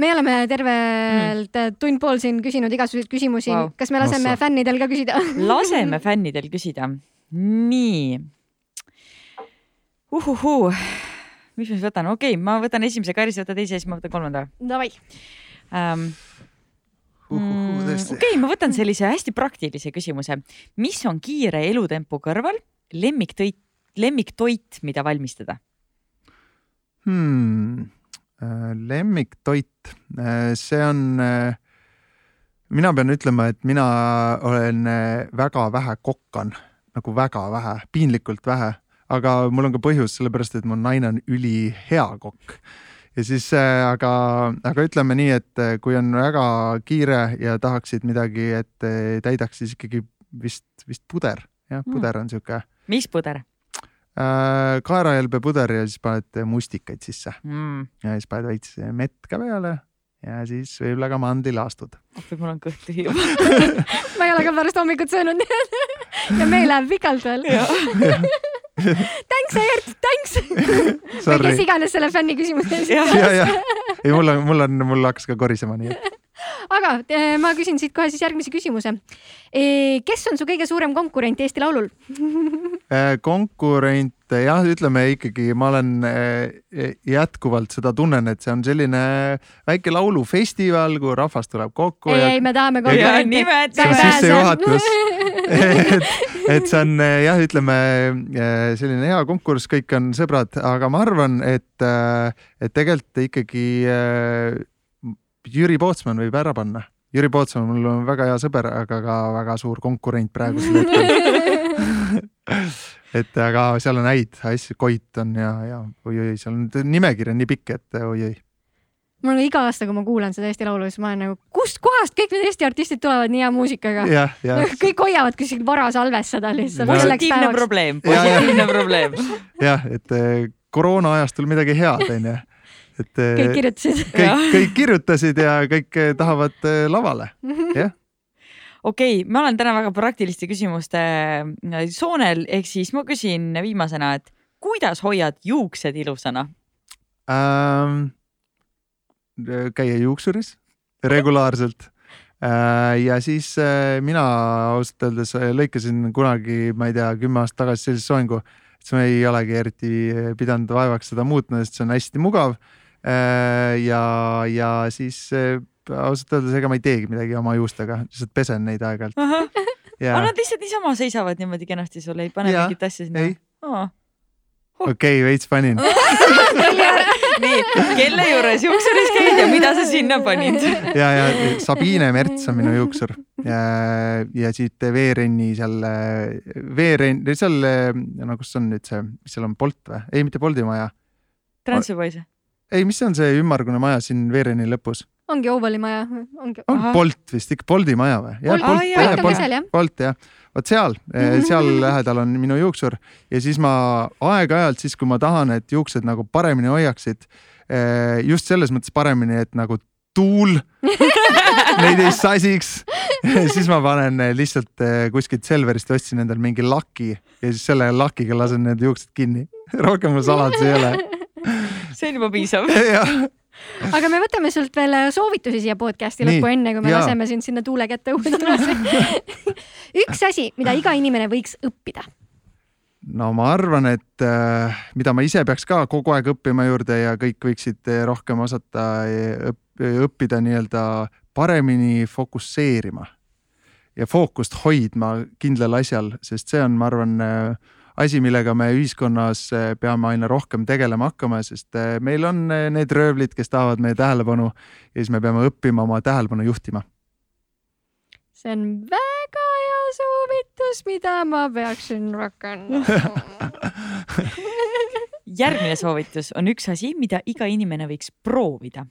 me oleme tervelt mm. tund pool siin küsinud igasuguseid küsimusi wow.. kas me laseme Ossa. fännidel ka küsida? laseme fännidel küsida. nii. uhuhuu, mis ma siis võtan, okei okay,, ma võtan esimese, Karis võta teise, siis ma võtan kolmanda Davai, ähm,. okei, ma võtan sellise hästi praktilise küsimuse. mis on kiire elutempo kõrval lemmiktoit, lemmiktoit, mida valmistada? hmm.. lemmiktoit, see on, mina pean ütlema, et mina olen äh, väga vähe kokkan, nagu väga vähe, piinlikult vähe, aga mul on ka põhjus, sellepärast et mu naine on ülihea kokk ja siis äh, aga, aga ütleme nii, et äh, kui on väga kiire ja tahaksid midagi, et äh, täidaks, siis ikkagi vist, vist puder, jah, Mm. puder on sihuke mis puder äh, kaerahelbe puder ja siis paned mustikaid sisse mm.? ja siis paned veits mett ka peale ja siis võib-olla ka mandlilaastud. appi, mul on kõht tühi juba. ma ei ole ka pärast hommikut söönud ja meil läheb pikalt veel. Thanks, Egert, thanks. või kes, iganes selle fänni küsimuse ja ei, mul on, mul on, mul hakkas ka korisema, nii et aga eh, ma küsin siit kohe siis järgmise küsimuse. kes on su kõige suurem konkurent Eesti Laulul? äh, konkurente jah, ütleme ikkagi, ma olen jätkuvalt seda tunnen, et see on selline väike laulufestival, kuhu rahvas tuleb kokku ei, ja ei, me tahame on sissejuhatus. et, et see on eh, jah, ütleme eh, selline hea konkurss, kõik on sõbrad, aga ma arvan, et, et tegelikult ikkagi eh, Jüri Pootsman võib ära panna. Jüri Pootsman, mul on väga hea sõber, aga ka väga suur konkurent praegusel hetkel. et aga seal on häid asju, Koit on ja, ja oi-oi, seal on nimekiri on nii pikk, et oi-oi. Mul on iga aasta, kui ma kuulan seda Eesti Laulu, siis ma olen nagu, kust kohast kõik need Eesti artistid tulevad nii hea muusikaga? jah, jah, kõik hoiavad kuskil varasalves seda lihtsalt positiivne probleem, positiivne probleem. jah, et eh, koroona ajastul midagi head, onju. et eh, kõik kirjutasid. kõik, kõik kirjutasid ja kõik eh, tahavad lavale. jah, okei okay,, ma olen täna väga praktiliste küsimuste soonel, ehk siis ma küsin viimasena, et kuidas hoiad juuksed ilusana? ähm,. Käia juuksuris regulaarselt äh, ja siis äh, mina ausalt öeldes äh, lõikasin kunagi, ma ei tea, kümme aastat tagasi sellise soengu, et siis ma ei olegi eriti äh, pidanud vaevaks seda muutma, sest see on hästi mugav äh,. ja, ja siis äh, ausalt öeldes, ega ma ei teegi midagi oma juustega, lihtsalt pesen neid aeg-ajalt aga nad lihtsalt niisama seisavad niimoodi kenasti sul, ei pane mingit asja sinna ei.? Okei veits panin. nii, kelle juures juuksuris käid ja mida sa sinna panid? ja, ja Sabine Merts on minu juuksur ja, ja siit Veerenni seal, Veerenn, seal, no kus on nüüd see, mis seal on, Bolt või? ei, mitte Bolti maja. Transferwise. ei, mis on see ümmargune maja siin Veereni lõpus? ongi Ovali maja, ongi. on. Bolt vist ikka, Bolti maja või? Bolt- jah. Bolt jah, vot seal, seal lähedal on minu juuksur ja siis ma aeg-ajalt siis, kui ma tahan, et juuksed nagu paremini hoiaksid, just selles mõttes paremini, et nagu tuul neid ei sasiks, siis ma panen eh, lihtsalt eh, kuskilt Selverist ostsin endale mingi laki ja siis selle lakiga lasen need juuksed kinni. rohkem mul saladusi ei ole. see on juba piisav. Aga me võtame sult veel soovitusi siia podcast'i lõppu, enne kui me jaa. laseme sind sinna tuule kätte tagasi. üks asi, mida iga inimene võiks õppida. no ma arvan, et äh, mida ma ise peaks ka kogu aeg õppima juurde ja kõik võiksid eh, rohkem osata õpp, õppida nii-öelda paremini fokusseerima ja fookust hoidma kindlal asjal, sest see on, ma arvan, asi, millega me ühiskonnas eh, peame aina rohkem tegelema hakkama, sest eh, meil on eh, need röövlid, kes tahavad meie tähelepanu ja siis me peame õppima oma tähelepanu juhtima. see on väga hea soovitus, mida ma peaksin rakendama. järgmine soovitus on üks asi, mida iga inimene võiks proovida.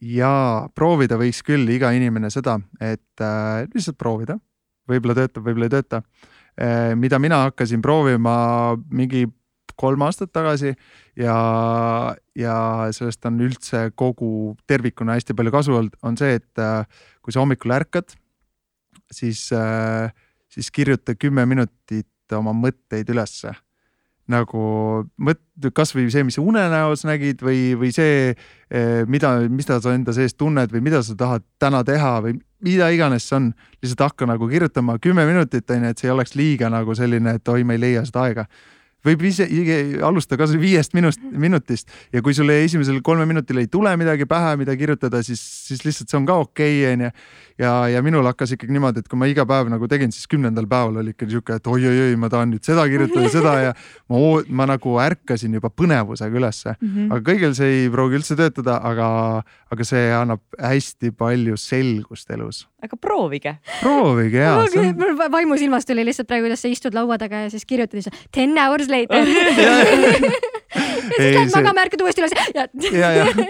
ja proovida võiks küll iga inimene seda, et äh, lihtsalt proovida, võib-olla töötab, võib-olla ei tööta äh,. Mida mina hakkasin proovima mingi kolm aastat tagasi ja, ja sellest on üldse kogu tervikuna hästi palju kasu olnud, on see, et äh, kui sa hommikul ärkad, siis äh,, siis kirjuta kümme minutit oma mõtteid ülesse nagu mõt-, kasvõi see, mis sa unenäos nägid või, või see, mida, mida sa enda sees tunned või mida sa tahad täna teha või mida iganes see on, lihtsalt hakka nagu kirjutama kümme minutit on ju, et see ei oleks liiga nagu selline, et oi, ma ei leia seda aega võib ise alustada kasvõi viiest minust, minutist ja kui sulle esimesel kolme minutil ei tule midagi pähe, mida kirjutada, siis, siis lihtsalt see on ka okei, onju. ja, ja minul hakkas ikkagi niimoodi, et kui ma iga päev nagu tegin, siis kümnendal päeval oli ikka sihuke, et oi-oi-oi, ma tahan nüüd seda kirjutada, seda ja ma, ma nagu ärkasin juba põnevusega ülesse. aga kõigil see ei pruugi üldse töötada, aga, aga see annab hästi palju selgust elus. aga proovige. proovige ja. mul va- vaimusilmas tuli lihtsalt praegu, kuidas sa istud laua taga ja siis kirjutad ja siis ten hours later. ja siis lähed magama, ärkad uuesti üles. Ja ja, ja,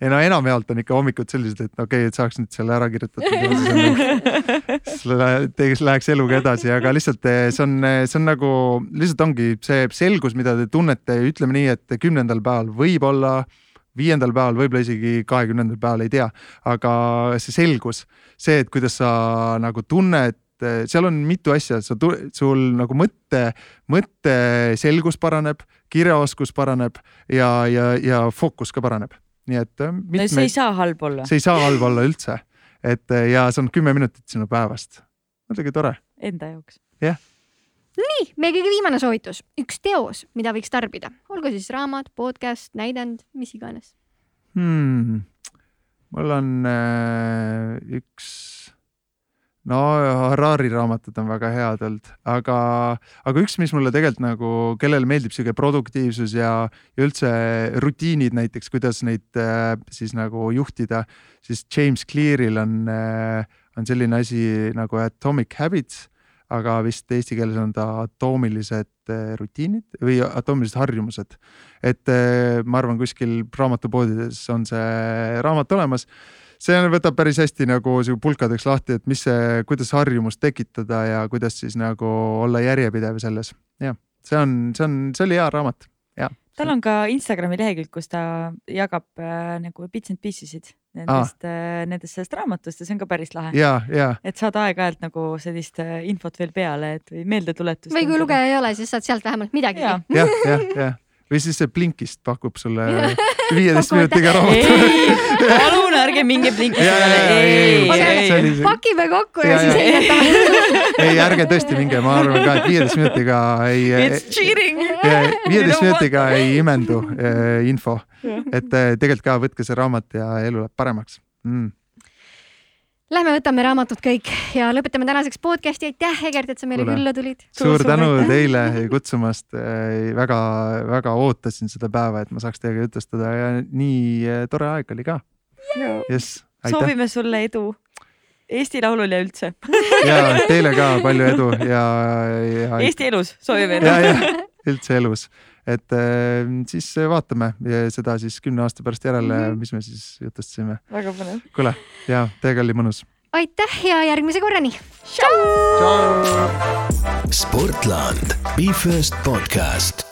ei no enamjaolt on ikka hommikud sellised, et okei okay,, et saaks nüüd selle ära kirjutatud siis on nagu- läheks eluga edasi, aga lihtsalt eh, see on, see on nagu lihtsalt ongi see selgus, mida te tunnete, ütleme nii, et kümnendal päeval võib-olla viiendal päeval, võib-olla isegi kahekümnendal päeval, ei tea, aga see selgus, see, et kuidas sa nagu tunned, seal on mitu asja, sa, sul nagu mõtte, mõtteselgus paraneb, kirjaoskus paraneb ja, ja, ja fookus ka paraneb. nii et äh, no see ei saa halb olla. see ei saa halb olla üldse. et äh, ja see on kümme minutit sinu päevast. muidugi tore. Enda jaoks. nii, meie kõige viimane soovitus, üks teos, mida võiks tarbida, olgu siis raamat, podcast, näidend, mis iganes. hmm.. mul on äh, üks, no Harari raamatud on väga head olnud, aga, aga üks, mis mulle tegelikult nagu, kellele meeldib sihuke produktiivsus ja, ja üldse rutiinid näiteks, kuidas neid äh, siis nagu juhtida, siis James Clearil on äh,, on selline asi nagu Atomic Habits, aga vist eesti keeles on ta atoomilised äh, rutiinid või atoomilised harjumused. et äh, ma arvan, kuskil raamatupoodides on see raamat olemas see võtab päris hästi nagu sihuke pulkadeks lahti, et mis see, kuidas harjumust tekitada ja kuidas siis nagu olla järjepidev selles. jah, see on, see on, see oli hea raamat. tal on ka Instagrami lehekülg, kus ta jagab äh, nagu bits and piece'is nendest äh,, nendest sellest raamatust ja see on ka päris lahe. ja, ja et saada aeg-ajalt nagu sellist äh, infot veel peale, et või meeldetuletust. või kui lugeja ei ole, siis saad sealt vähemalt midagigi Jaa.. jah, jah, jah või siis see Blinkist pakub sulle viieteist minutiga raamatu. ei, palun ärge minge Blinkist peale, pakime kokku ja Ja, siis ja. heietame. ei, ärge tõesti minge, ma arvan ka, et viieteist minutiga ei, It's cheating. viieteist minutiga ei imendu eh, info, et eh, tegelikult ka võtke see raamat ja elu läheb paremaks mm.. Lähme võtame raamatud kõik ja lõpetame tänaseks podcast'i. aitäh, Egert, et sa meile Kuule. külla tulid. suur tänu teile kutsumast, väga-väga ootasin seda päeva, et ma saaks teiega jutustada ja nii eh, tore aeg oli ka. jess, aitäh soovime sulle edu Eesti Laulul ja üldse. ja teile ka palju edu ja, ja, Eesti elus soovime edu. üldse elus. Et äh, siis vaatame seda siis kümne aasta pärast järele mm, -hmm. mis me siis jutustasime. väga põnev. kuule ja teiega oli mõnus. aitäh ja järgmise korrani. sportland, Be First podcast